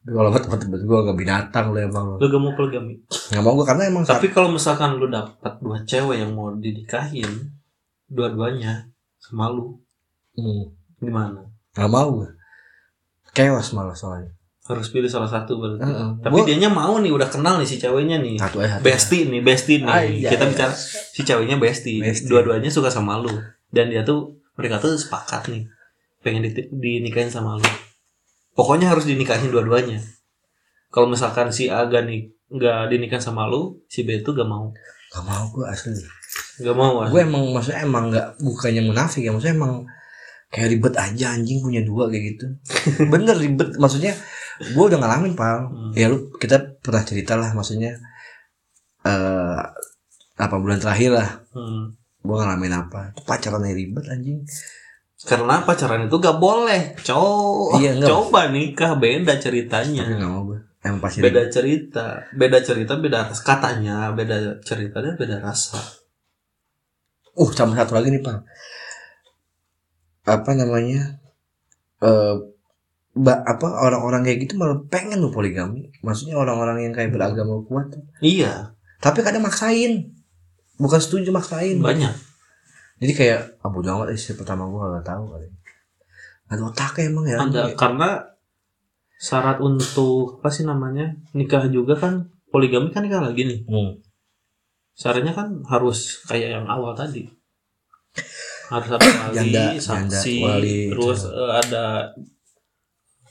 tapi kalau kata temen gue nggak binatang lo emang. Lo lu gak mau poligami nggak mau gue karena emang saat, tapi kalau misalkan lu dapat dua cewek yang mau dinikahin dua-duanya sama lu hmm, gimana? Nggak mau gue kewas malah soalnya harus pilih salah satu berarti Heeh. Tapi Gua- dianya mau nih, udah kenal nih si ceweknya nih. satu aja nih, bestie nih. Ah, iya, Kita iya. bicara si ceweknya bestie. Bestie. Dua-duanya suka sama lu. Dan dia tuh mereka tuh sepakat nih. Pengen di- dinikahin sama lu. Pokoknya harus dinikahin dua-duanya. Kalau misalkan si A gak nih nggak dinikahin sama lu, si B itu gak mau. nggak mau gue asli Gak mau. ah. gue emang maksudnya emang nggak bukannya munafik ya maksudnya emang kayak ribet aja anjing punya dua kayak gitu bener ribet maksudnya gue udah ngalamin pal Hmm. ya lu kita pernah cerita lah maksudnya eh apa bulan terakhir lah Hmm. gue ngalamin apa pacaran yang ribet anjing Karena pacaran itu gak boleh. Coba, Iya, coba nikah beda ceritanya. tapi mau gue emang pasti beda ribet. cerita beda cerita beda ras katanya beda cerita dan beda rasa uh sama satu lagi nih pal apa namanya eh ba- apa orang-orang kayak gitu malah pengen lu poligami. Maksudnya orang-orang yang kayak beragama kuat iya. Tapi kadang maksain. Bukan setuju maksain. Banyak. Jadi kayak abu amat istri pertama gua gak tahu kali. Ada otaknya emang ya. Ada karena syarat untuk apa sih namanya nikah juga kan poligami kan nikah lagi nih. Hmm. syaratnya kan harus kayak yang awal tadi. Harus ada wali Janda, saksi janda, wali, terus eh, ada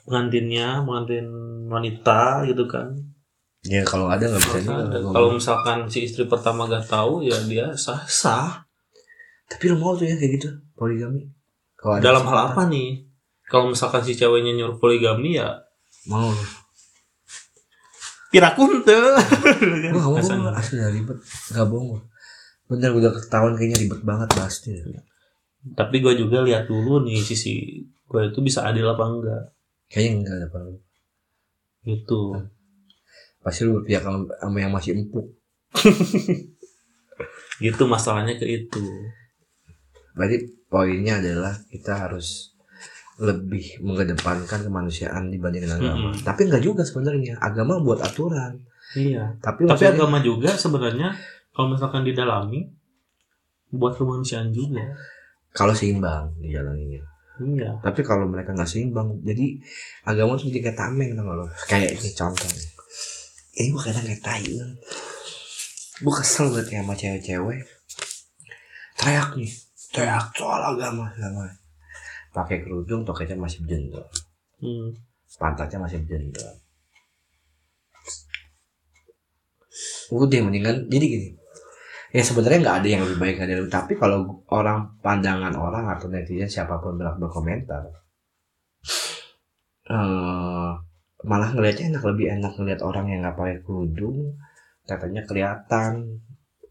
pengantinnya pengantin wanita gitu kan. Ya kalau ada nggak bisa juga. kalau misalkan si istri pertama gak tahu ya dia sah sah. Tapi lu mau tuh ya kayak gitu. Poligami. Kalau ada dalam hal apa nih? Kalau misalkan si ceweknya nyuruh poligami ya mau. Pirakun tuh. Gua gak mau asli ribet. Gak bohong. Bener udah ketahuan kayaknya ribet banget pasti. Tapi gue juga lihat dulu nih sisi gue itu bisa adil apa enggak kayaknya enggak ada perlu gitu pasti lu berpihak sama sama yang masih empuk gitu masalahnya ke itu berarti poinnya adalah kita harus lebih mengedepankan kemanusiaan dibandingkan agama. Mm-mm. Tapi enggak juga sebenarnya. Agama buat aturan. iya Tapi, tapi maksudnya- agama juga sebenarnya kalau misalkan didalami buat kemanusiaan juga kalau seimbang di jalan ini. Iya Tapi kalau mereka nggak seimbang, jadi agama tuh jadi tameng tau lo? Kayak ini contoh. Ini gue kadang kayak tai. Gue kesel banget ya sama cewek-cewek. Teriak nih, teriak soal agama segala. Pakai kerudung, toketnya masih berjendol, hmm. pantatnya masih berjendol. Udah mendingan, jadi gini. Ya sebenarnya nggak ada yang lebih baik dari lu, tapi kalau orang pandangan orang atau netizen siapa pun berhak berkomentar, eh malah ngelihatnya enak lebih enak ngelihat orang yang nggak pakai kerudung katanya kelihatan.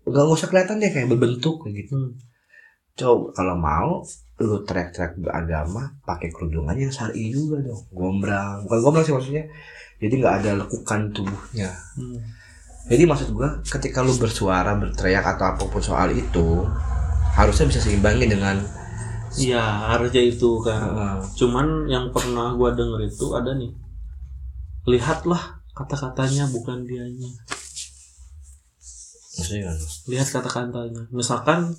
Nggak usah kelihatan deh kayak berbentuk kayak gitu. Hmm. coba kalau mau lu teriak-teriak beragama pakai kerudungan yang syar'i juga dong. Gombrang. Bukan gombrang sih maksudnya. Jadi nggak ada lekukan tubuhnya. Hmm. Jadi maksud gua ketika lu bersuara berteriak atau apa pun soal itu harusnya bisa seimbangin dengan Iya, harusnya itu kan. uh, Cuman yang pernah gua denger itu ada nih. Lihatlah kata-katanya bukan dianya. maksudnya kan Lihat kata-katanya. Misalkan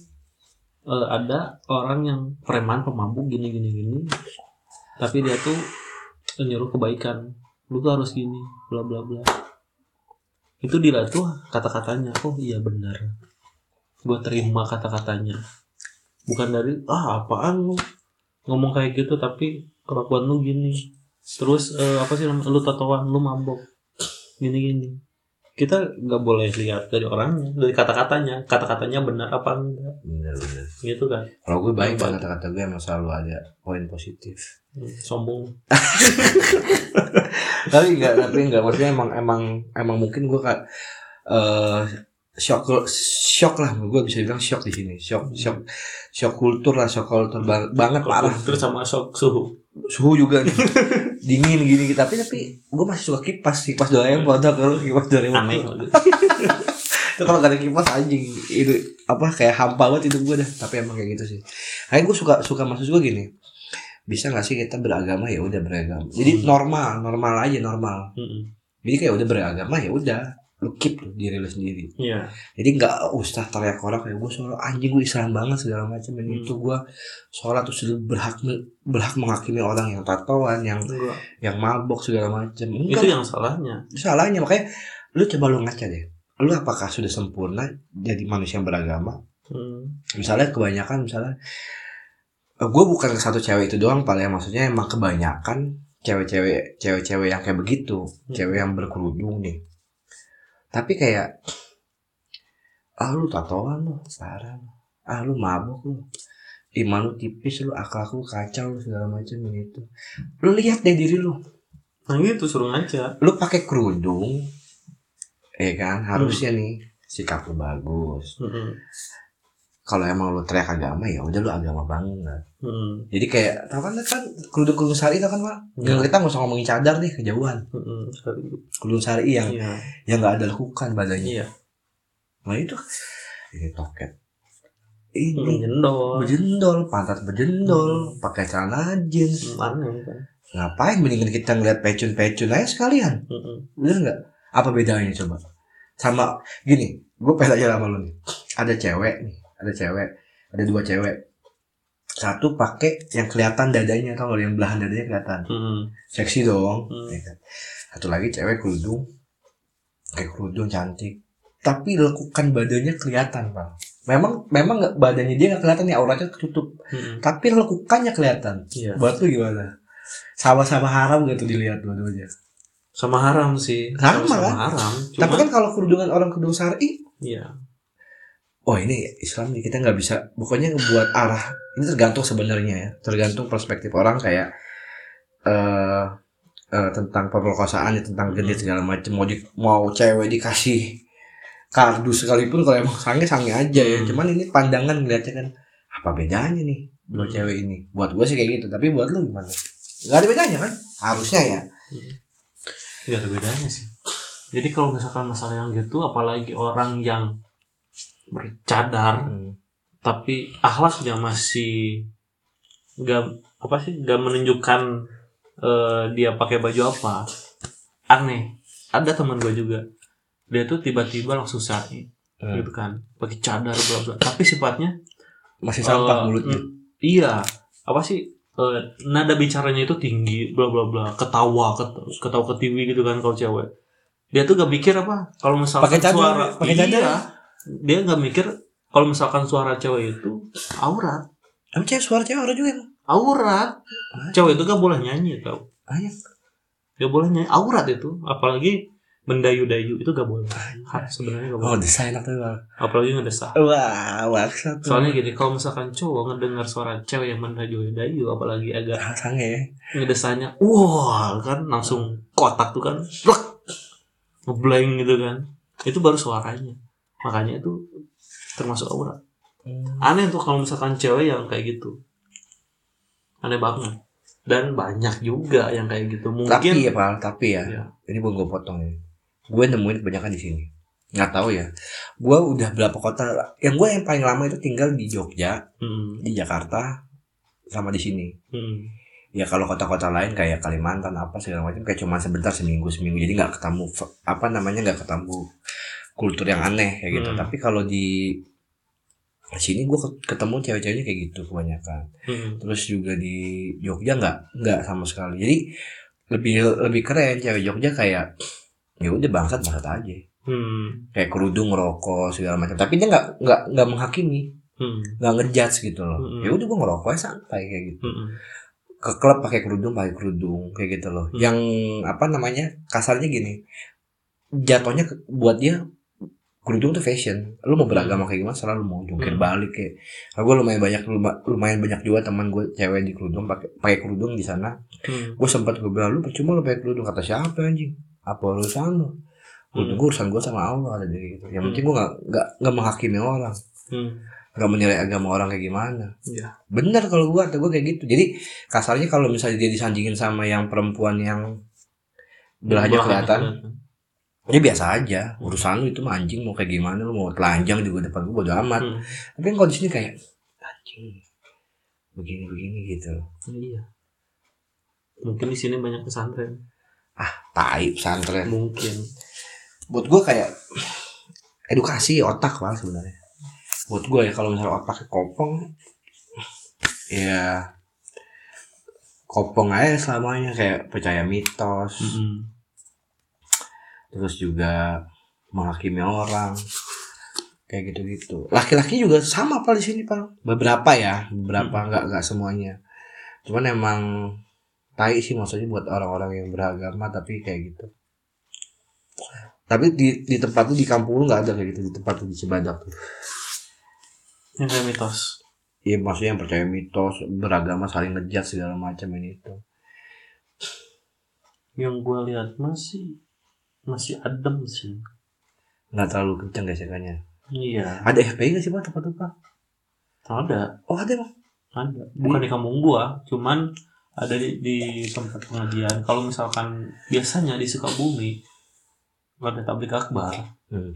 eh, ada orang yang preman pemabuk gini gini gini. Tapi dia tuh nyuruh kebaikan. Lu tuh harus gini, bla bla bla. Itu dilihat tuh kata-katanya. Oh iya benar. Gua terima kata-katanya. Bukan dari ah apaan lu ngomong kayak gitu tapi kelakuan lu gini. Terus eh, apa sih namanya? lu tatoan, lu mabok. Gini gini. Kita nggak boleh lihat dari orangnya, dari kata-katanya. Kata-katanya benar apa enggak. bener-bener Gitu kan. kalau gue baik banget kata-kata gue emang selalu ada poin positif. Hmm, Sombong. tapi enggak tapi enggak maksudnya emang emang emang mungkin gue kak eh shock shock lah. Gue bisa bilang shock di sini. Shock shock shock kultur lah shock kultur ba- banget parah. Terus sama shock suhu. suhu juga nih. Dingin gini tapi tapi gue masih suka kipas kipas doang foto kalau kipas doang Aneh. Itu kalau gak ada kipas anjing. Itu apa kayak hampa banget itu gue dah. Tapi emang kayak gitu sih. Kayak gue suka suka maksud gue gini. Bisa gak sih kita beragama ya udah beragama. Jadi Hmm. normal normal aja normal. Mm-mm. jadi kayak udah beragama ya udah. Lu keep tuh diri lu sendiri. Iya. jadi nggak usah teriak orang kayak gue soal anjing gue Islam banget segala macam. Dan Hmm. itu gue sholat tuh sudah berhak berhak menghakimi orang yang tatoan yang Enggak. yang mabok segala macam. Itu yang salahnya. salahnya makanya lu coba lu ngaca deh lu apakah sudah sempurna jadi manusia yang beragama Hmm. misalnya kebanyakan misalnya gue bukan satu cewek itu doang paling maksudnya emang kebanyakan cewek-cewek cewek-cewek yang kayak begitu Hmm. cewek yang berkerudung nih tapi kayak ah lu tatoan lu parah lu. ah lu mabuk lu iman lu tipis lu akal lu kacau lu segala macam gitu lu lihat deh diri lu Nah gitu suruh ngaca. lu pakai kerudung eh kan harusnya nih sikap lu bagus Mm-mm. kalau emang lu teriak agama ya udah lu agama banget Mm-mm. jadi kayak tau kan kan kerudung kerudung sari itu kan pak Iya. kita nggak usah ngomongin cadar nih kejauhan. Sorry. kerudung sari yang Iya. yang nggak ada lekukan badannya Iya. nah itu ini toket ini Menjendol. berjendol pantat berjendol pakai celana jeans kan. ngapain mendingan kita ngeliat pecun-pecun aja sekalian Mm-mm. bener nggak apa bedanya coba? Sama gini gue pengen aja sama lu nih. Ada cewek nih ada cewek ada dua cewek. Satu pakai yang kelihatan dadanya tau nggak? Yang belahan dadanya kelihatan. Mm-mm. seksi dong Hmm. ya kan? satu lagi cewek kerudung kayak kerudung cantik. Tapi lekukan badannya kelihatan pak memang memang nggak badannya dia nggak kelihatan nih auratnya ketutup. Mm-mm. tapi lekukannya kelihatan. Iya. buat lu gimana? Sama-sama haram gak tuh dilihat dua-duanya Sama haram sih. Sama, Sama kan? haram. Cuma, tapi kan kalau kerudungan orang kerudung syari Iya. oh ini Islam nih kita nggak bisa pokoknya ngebuat arah ini tergantung sebenarnya ya tergantung perspektif orang kayak eh eh, tentang pemerkosaan ya tentang genit segala macam mau di, mau cewek dikasih kardus sekalipun kalau emang sange sange aja ya Hmm. cuman ini pandangan ngeliatnya kan apa bedanya nih dua Hmm. cewek ini buat gue sih kayak gitu tapi buat lu gimana nggak ada bedanya kan harusnya ya Gak ada bedanya sih. Jadi kalau misalkan masalah yang gitu, apalagi orang yang bercadar, Hmm. tapi akhlaknya masih gak apa sih gak menunjukkan eh, dia pakai baju apa. Aneh. Ada teman gue juga. Dia tuh tiba-tiba langsung syari Hmm. gitu kan. Pakai cadar bla bla tapi sifatnya masih sampah eh, mulutnya. mm, iya. Apa sih eh, nada bicaranya itu tinggi bla bla bla. Ketawa ket- ketawa ketiwi gitu kan kalau cewek. Dia tuh gak mikir apa? Kalau misalkan Pakai cadar, suara cadar. iya, dia gak mikir kalau misalkan suara cewek itu aurat Emang cewek suara cewek orang juga? Aurat cewek itu gak boleh nyanyi tau. Ah, iya. gak boleh nyanyi. Aurat itu apalagi mendayu-dayu itu gak boleh. Hak sebenarnya gak oh boleh desain enak tuh Bang. apalagi ngedesah wah maksud tuh. Soalnya gini kalau misalkan cowok ngedengar suara cewek yang mendayu-dayu apalagi agak sange ya? ngedesahnya wah kan langsung kotak tuh kan Blek! ngeblank gitu kan. Itu baru suaranya. Makanya itu termasuk aurat aneh tuh kalau misalkan cewek yang kayak gitu. Aneh banget. Dan banyak juga yang kayak gitu. Mungkin Tapi ya Pak, tapi ya. Iya. Ini gue potong ya. Gue nemuin kebanyakan di sini. Nggak tahu ya. Gue udah berapa kota. Yang gue yang paling lama itu tinggal di Jogja, Mm, di Jakarta, sama di sini. mm, Ya kalau kota-kota lain kayak Kalimantan apa segala macam kayak cuma sebentar seminggu seminggu. Jadi nggak ketemu apa namanya nggak ketemu kultur yang aneh kayak gitu. Hmm. Tapi kalau di sini gue ketemu cewek-ceweknya kayak gitu kebanyakan. mm. terus juga di Jogja nggak nggak sama sekali jadi lebih lebih keren cewek Jogja kayak ya udah bangsat bangsat aja. Hmm, kayak kerudung ngerokok segala macam. Tapi dia nggak nggak nggak menghakimi. Hmm, nggak ngejudge gitu loh. Mm-mm. ya udah gua ngerokok ya santai kayak gitu. Hmm, ke klub pakai kerudung pakai kerudung kayak gitu loh. Hmm. yang apa namanya kasarnya gini. Jatuhnya ke- buat dia kerudung tuh fashion. Lu mau beragama kayak gimana selalu mau jungkir Hmm. balik kayak. Nah, gue lumayan banyak luma- lumayan banyak juga teman gue cewek di kerudung pakai pakai kerudung di sana. Hmm. gue sempat gue bilang lu percuma lu pakai kerudung kata siapa anjing apa urusan lu Hmm. gue urusan gue sama Allah ada gitu yang penting gue nggak nggak menghakimi orang Hmm. nggak menilai agama orang kayak gimana Iya. bener kalau gue kata gue kayak gitu jadi kasarnya kalau misalnya dia disandingin sama yang perempuan yang belahnya kelihatan ya biasa aja urusan lu itu mah anjing mau kayak gimana lu mau telanjang juga depan gue bodo amat Hmm. tapi di sini kayak anjing begini begini gitu Iya. Mungkin di sini banyak pesantren. Tai pesantren. Mungkin. buat gue kayak edukasi otak lah sebenarnya. Buat gue ya kalau misalnya otaknya kopong ya kopong aja selamanya. Kayak percaya mitos. Mm-mm. terus juga menghakimi orang. Kayak gitu-gitu. Laki-laki juga sama pak di sini pak beberapa ya beberapa Hmm. nggak nggak semuanya. Cuman emang tai sih maksudnya buat orang-orang yang beragama tapi kayak gitu tapi di di tempat tuh di kampung lu nggak ada kayak gitu di tempat tuh di Cibadak tuh Yang kayak mitos. Iya maksudnya yang percaya mitos beragama saling ngejat segala macam ini itu Yang gue lihat masih masih adem sih. nggak terlalu kenceng gesekannya Iya. ada FPI nggak sih pak tempat pak Ada. oh ada bang Ada. Bukan di kampung gua, cuman ada di, di tempat pengajian. Kalau misalkan biasanya di Sukabumi ada tablik akbar Hmm.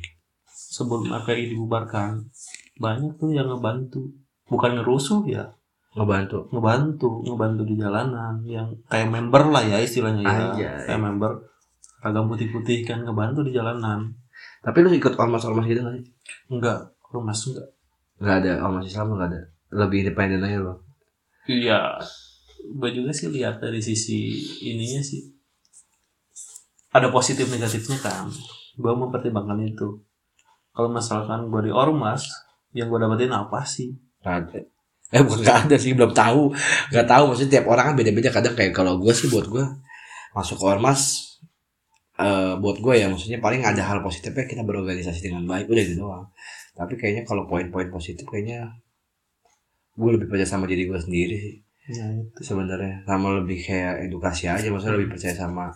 sebelum FPI dibubarkan banyak tuh yang ngebantu. Bukan ngerusuh ya. Ngebantu. Ngebantu ngebantu di jalanan yang kayak member lah ya istilahnya ya. Anjay. kayak member ragam putih-putih kan ngebantu di jalanan. Tapi lu ikut ormas-ormas gitu nggak sih? Enggak rumah enggak. Nggak ada ormas Islam nggak ada. Lebih independen aja lo iya gue juga sih lihat dari sisi ininya sih. Ada positif negatifnya kan. Gue mempertimbangkan itu. Kalau misalkan gue di ormas yang gue dapetin apa sih? Ada eh bukan nggak ada sih belum tahu. Nggak tahu maksudnya tiap orang kan beda-beda. Kadang kayak kalau gue sih buat gue masuk ke ormas eh buat gue ya maksudnya paling ada hal positifnya kita berorganisasi dengan baik. Udah gitu doang. Tapi kayaknya kalau poin-poin positif kayaknya gue lebih percaya sama diri gue sendiri sih ya itu sebenarnya sama lebih kayak edukasi aja maksudnya lebih percaya sama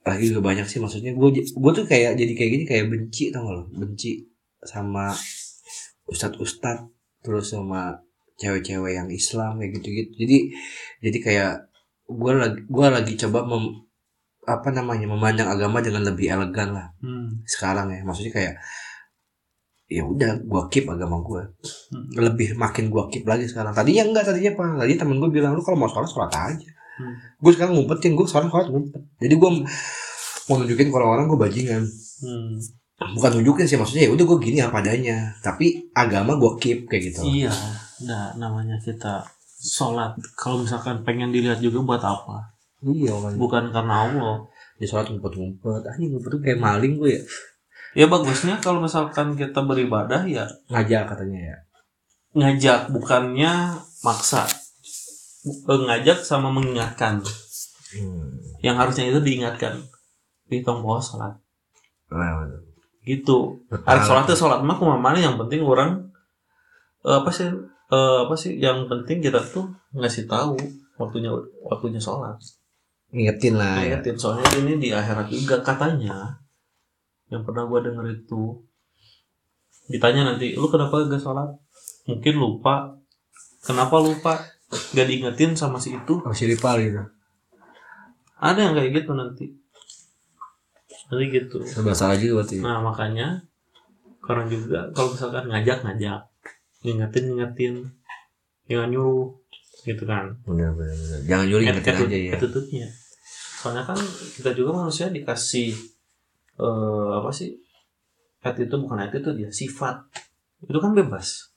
lagi juga banyak sih maksudnya gue gue tuh kayak jadi kayak gini kayak benci tau gak lo? Benci sama ustadz ustadz terus sama cewek-cewek yang Islam kayak gitu-gitu. Jadi jadi kayak gue lagi gue lagi coba mem, apa namanya memandang agama dengan lebih elegan lah hmm. sekarang ya. Maksudnya kayak ya udah gue keep agama gue Hmm. lebih makin gue keep lagi sekarang tadinya enggak tadinya apa tadi temen gue bilang lu kalau mau sholat sholat aja Hmm. gue sekarang ngumpetin gue sekarang sholat ngumpet jadi gue mau nunjukin ke orang-orang gue bajingan Hmm. bukan nunjukin sih maksudnya ya udah gue gini apa adanya tapi agama gue keep kayak gitu Iya, nah namanya kita sholat. Kalau misalkan pengen dilihat juga buat apa? iya kan Bukan karena Allah. di sholat ngumpet-ngumpet ah ini ngumpet tuh kayak maling gue ya Ya bagusnya kalau misalkan kita beribadah ya ngajak katanya ya ngajak, bukannya maksa. Eh, Ngajak sama mengingatkan. hmm. Yang harusnya itu diingatkan. Hitung bahwa sholat. Nah, Gitu. Arek sholat itu sholat mah ke mana yang penting orang eh, apa sih eh, apa sih yang penting kita tuh ngasih tahu waktunya waktunya sholat. ngingetin lah ya Ingetin soalnya ini di akhirat juga katanya yang pernah gua denger itu ditanya nanti lu kenapa gak sholat? Mungkin lupa. Kenapa lupa? Gak diingetin sama si itu. Masih rival gitu. Ada yang kayak gitu nanti. Nanti gitu. Serba salah juga berarti. Nah makanya orang juga kalau misalkan ngajak ngajak. Ngingetin ngingetin. Jangan nyuruh gitu kan. Bener bener, bener. jangan nyuri ingetin aja ya soalnya kan kita juga manusia dikasih eh apa sih? Attitude bukan attitude ya sifat. Itu kan bebas.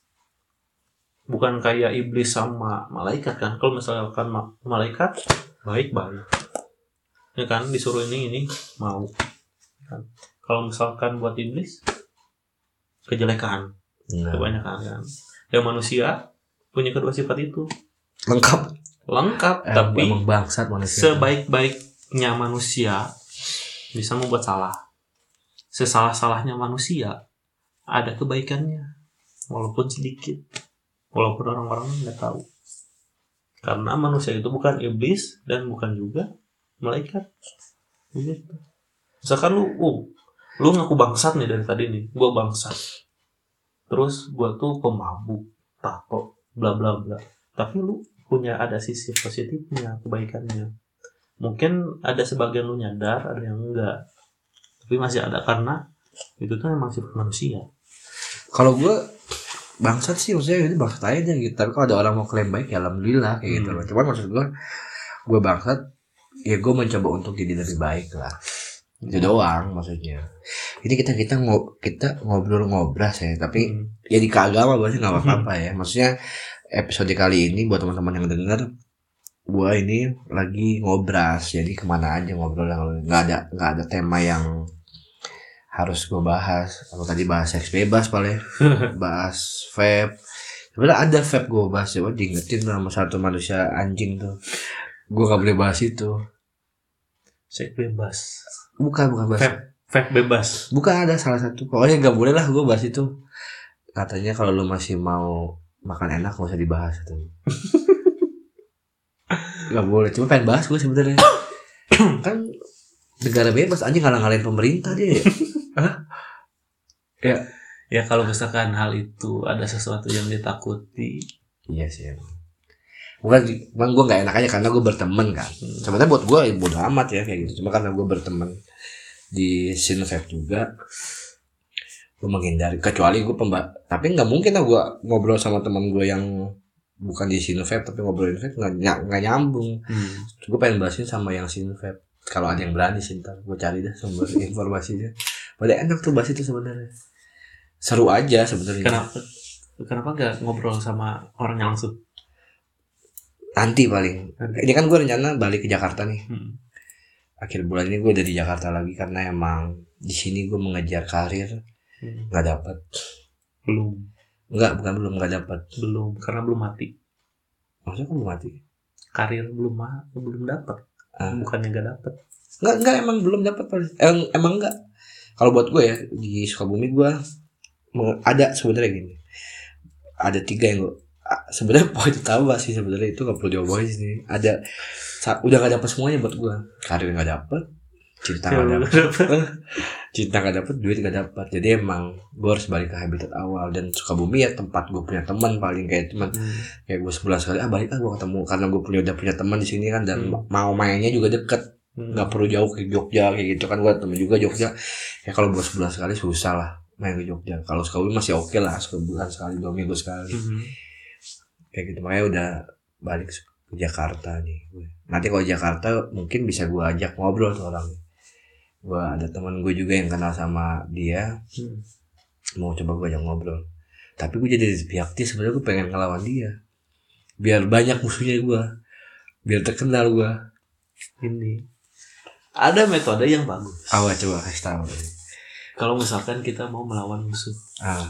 Bukan kayak iblis sama malaikat kan? Kalau misalkan ma- malaikat baik baik. Ya kan? Disuruh ini ini mau. Kan? Kalau misalkan buat iblis kejelekan. Nah, kebanyakan kan? Yang manusia punya kedua sifat itu. Lengkap. Lengkap Eh, tapi emang bangsat manusia. sebaik-baiknya manusia bisa membuat salah. Sesalah-salahnya manusia ada kebaikannya, walaupun sedikit, walaupun orang-orang nggak tahu. Karena manusia itu bukan iblis dan bukan juga malaikat. Begitu. Misalkan lu, uh, lu ngaku bangsat nih dari tadi nih, gua bangsat. Terus gua tuh pemabuk, tato, bla bla bla. Tapi lu punya ada sisi positifnya, kebaikannya. Mungkin ada sebagian lu nyadar, ada yang enggak. Tapi masih ada karena itu tuh memang sifat manusia. kalau gue bangsat sih maksudnya itu bangsat aja gitu. Tapi kalau ada orang mau klaim baik ya alhamdulillah kayak gitu. Hmm. loh cuman maksud gue gue bangsat ya gue mencoba untuk jadi lebih baik lah. Itu doang maksudnya. Ini kita kita ngo kita ngobrol ngobras ya tapi Hmm. ya di keagama berarti nggak apa-apa ya. Maksudnya episode kali ini buat teman-teman yang denger gua ini lagi ngobras jadi ke mana aja ngobrol nggak ada nggak ada tema yang harus gue bahas. Kalau tadi bahas seks bebas paling bahas vape. Sebenarnya ada vape gue bahas coba diingetin sama satu manusia anjing tuh. Gue gak boleh bahas itu. Seks bebas. bukan bukan bahas. Vape, vape bebas. bukan ada salah satu. Pokoknya gak boleh lah gue bahas itu. Katanya kalau lu masih mau makan enak gak usah dibahas itu gak boleh cuma pengen bahas gue sebenarnya. Kan negara bebas anjing ngalah-ngalahin pemerintah dia ya. Hah? ya Ya kalau misalkan hal itu ada sesuatu yang ditakuti, iya sih emang. Bukan bukan gue nggak enak aja karena gue berteman kan. Hmm, sebenarnya buat gue ya bodo amat ya kayak gitu. Cuma karena gue berteman di Sinvape juga gue menghindari. Kecuali gue pemba tapi nggak mungkin lah gue ngobrol sama teman gue yang bukan di Sinvape tapi ngobrolin vape nggak nggak nyambung hmm. gue pengen bahasin sama yang Sinvape kalau ada yang berani sih ntar gue cari dah sumber informasinya pada enak tuh bahas itu sebenarnya seru aja sebenarnya kenapa kenapa nggak ngobrol sama orangnya langsung? nanti paling Nanti. ini kan gue rencana balik ke Jakarta nih Hmm. akhir bulan ini gue udah di Jakarta lagi karena emang di sini gue mengejar karir Hmm. nggak dapat Belum, nggak bukan belum nggak dapat belum karena belum mati. maksudnya kan belum mati Karir belum ma belum dapat. Ah. Bukannya nggak dapat. nggak nggak emang belum dapat emang emang nggak kalau buat gue ya di Sukabumi gue ada sebenarnya gini ada tiga yang gue sebenarnya poin utama sih sebenarnya itu nggak perlu diomongin sih ada udah nggak dapat semuanya buat gue karir nggak dapat cinta Belum dapat dapat. cinta gak dapet duit gak dapat jadi emang gue harus balik ke habitat awal dan Sukabumi ya tempat gue punya teman paling kayak teman Hmm. kayak gue sebulan sekali ah balik ah gue ketemu karena gue punya udah punya teman di sini kan dan Hmm. mau mainnya juga deket Hmm. nggak perlu jauh ke Jogja kayak gitu kan gue temen juga Jogja ya kalau gue sebulan sekali susah lah main ke Jogja kalau Sukabumi masih oke lah sebulan sekali dua minggu sekali Hmm. kayak gitu makanya udah balik ke Jakarta nih nanti kalau Jakarta mungkin bisa gue ajak ngobrol tuh orangnya gue ada teman gue juga yang kenal sama dia. Hmm. mau coba gue ajak ngobrol. Tapi gue jadi di pihak dia sebenarnya gue pengen ngelawan dia. Biar banyak musuhnya gue biar terkenal gue Ini. Ada metode yang bagus. awal coba kasih tahu. Kalau misalkan kita mau melawan musuh. Ah.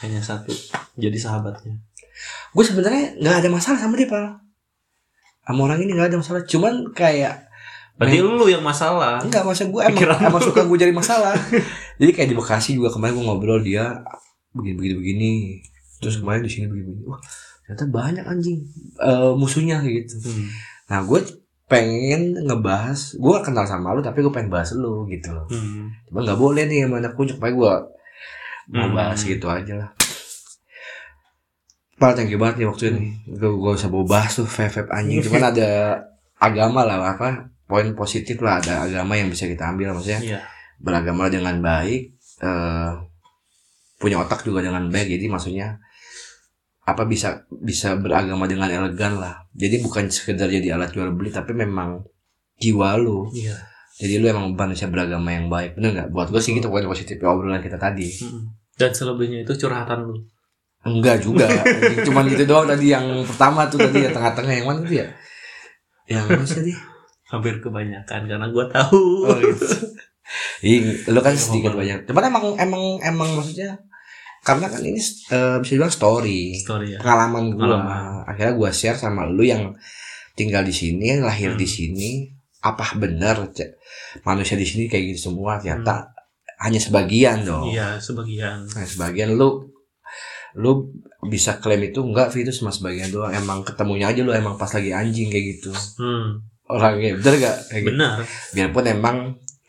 Hanya satu, jadi sahabatnya. gue sebenarnya nggak ada masalah sama dia pak. Sama orang ini nggak ada masalah. Cuman kayak Berarti lu yang masalah. enggak maksud gue emang Pikiran emang suka gue jadi masalah jadi kayak di Bekasi juga kemarin gue ngobrol dia begini begini begini terus kemarin di sini begini begini wah ternyata banyak anjing eh, musuhnya gitu Hmm. nah gue pengen ngebahas gue gak kenal sama lu tapi gue pengen bahas lu gitu loh Hmm. cuma nggak boleh nih sama anak kunjuk makanya gue mau Hmm. bahas gitu aja lah Pal, thank you banget nih waktu ini. Gue gak usah bawa bahas tuh vape anjing. Cuman ada agama lah apa poin positif lah ada agama yang bisa kita ambil maksudnya Iya. beragama dengan baik eh punya otak juga dengan baik jadi maksudnya apa bisa bisa beragama dengan elegan lah jadi bukan sekedar jadi alat jual beli tapi memang jiwa lu Iya. jadi lu emang manusia beragama yang baik bener nggak buat gue sih gitu poin positif obrolan kita tadi. Dan selebihnya itu curhatan lu. enggak juga cuman gitu doang tadi yang pertama tuh tadi yang tengah-tengah yang mana tuh ya yang mana sih tadi Hampir kebanyakan karena gua tahu. Oh gitu. Iya, lu kan sedikit banyak. Cuman emang emang emang maksudnya karena kan ini eh, bisa dibilang story, Story ya. pengalaman gua. Pengalaman. Akhirnya gua share sama lu yang tinggal di sini, lahir di Hmm. sini. Apa benar manusia di sini kayak gitu semua? Ternyata Hmm. hanya sebagian dong. Iya, sebagian. Nah, sebagian lu lu bisa klaim itu enggak itu cuma sebagian doang emang ketemunya aja lu emang pas lagi anjing kayak gitu Hmm, orangnya bener gak kayak gitu benar. biarpun emang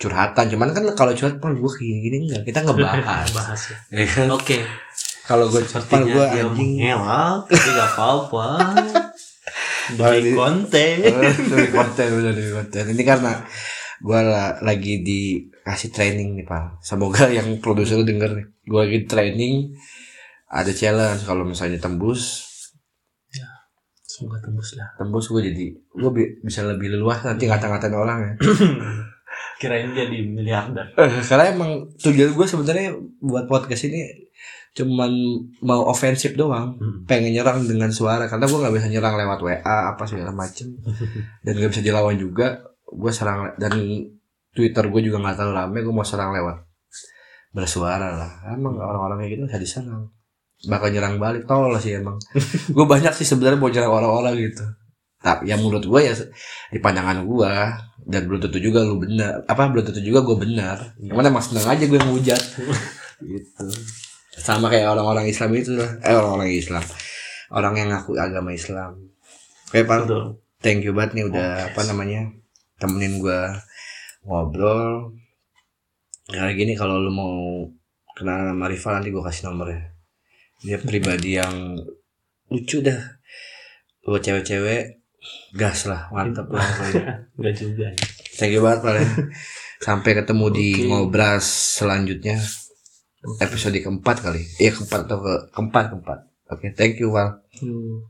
curhatan cuman kan kalau curhat pun gue gini gini enggak kita ngebahas Bahas ya. Ya kan? Oke. kalau gue curhat gue anjing mengelak, tapi gak apa-apa. Demi konten. Demi konten bener demi konten ini karena gue lagi dikasih training nih pak semoga yang produser denger nih gue lagi training ada challenge kalau misalnya tembus Semoga tembus lah. tembus gue jadi gue bisa lebih leluas nanti ngata-ngatain orang ya Kirain jadi miliarder. Eh, karena emang tujuan gue sebenarnya buat podcast ini cuman mau ofensif doang Hmm. pengen nyerang dengan suara karena gue nggak bisa nyerang lewat WA apa segala macem dan nggak bisa dilawan juga gue serang dan Twitter gue juga nggak terlalu rame gue mau serang lewat bersuara lah emang orang-orang kayak gitu bisa diserang bakal nyerang balik. Tol sih emang. Gue banyak sih sebenarnya mau nyerang orang-orang gitu. Tapi yang menurut gue ya di pandangan gue dan belum tentu juga lu benar. Apa belum tentu juga gue benar. Yang mana emang seneng aja gue ngehujat. Gitu. Sama kayak orang-orang Islam itu lah. Eh orang-orang Islam. Orang yang ngaku agama Islam. Kayak Pak. Thank you banget nih udah apa namanya temenin gua ngobrol. Kayak gini kalau lu mau kenalan sama Riva nanti gua kasih nomornya dia pribadi yang lucu dah buat cewek-cewek gas lah mantep lah. Enggak juga. thank you banget Pak sampai ketemu di Oke. ngobras selanjutnya episode keempat kali iya keempat atau ke keempat keempat oke thank you Val Hmm.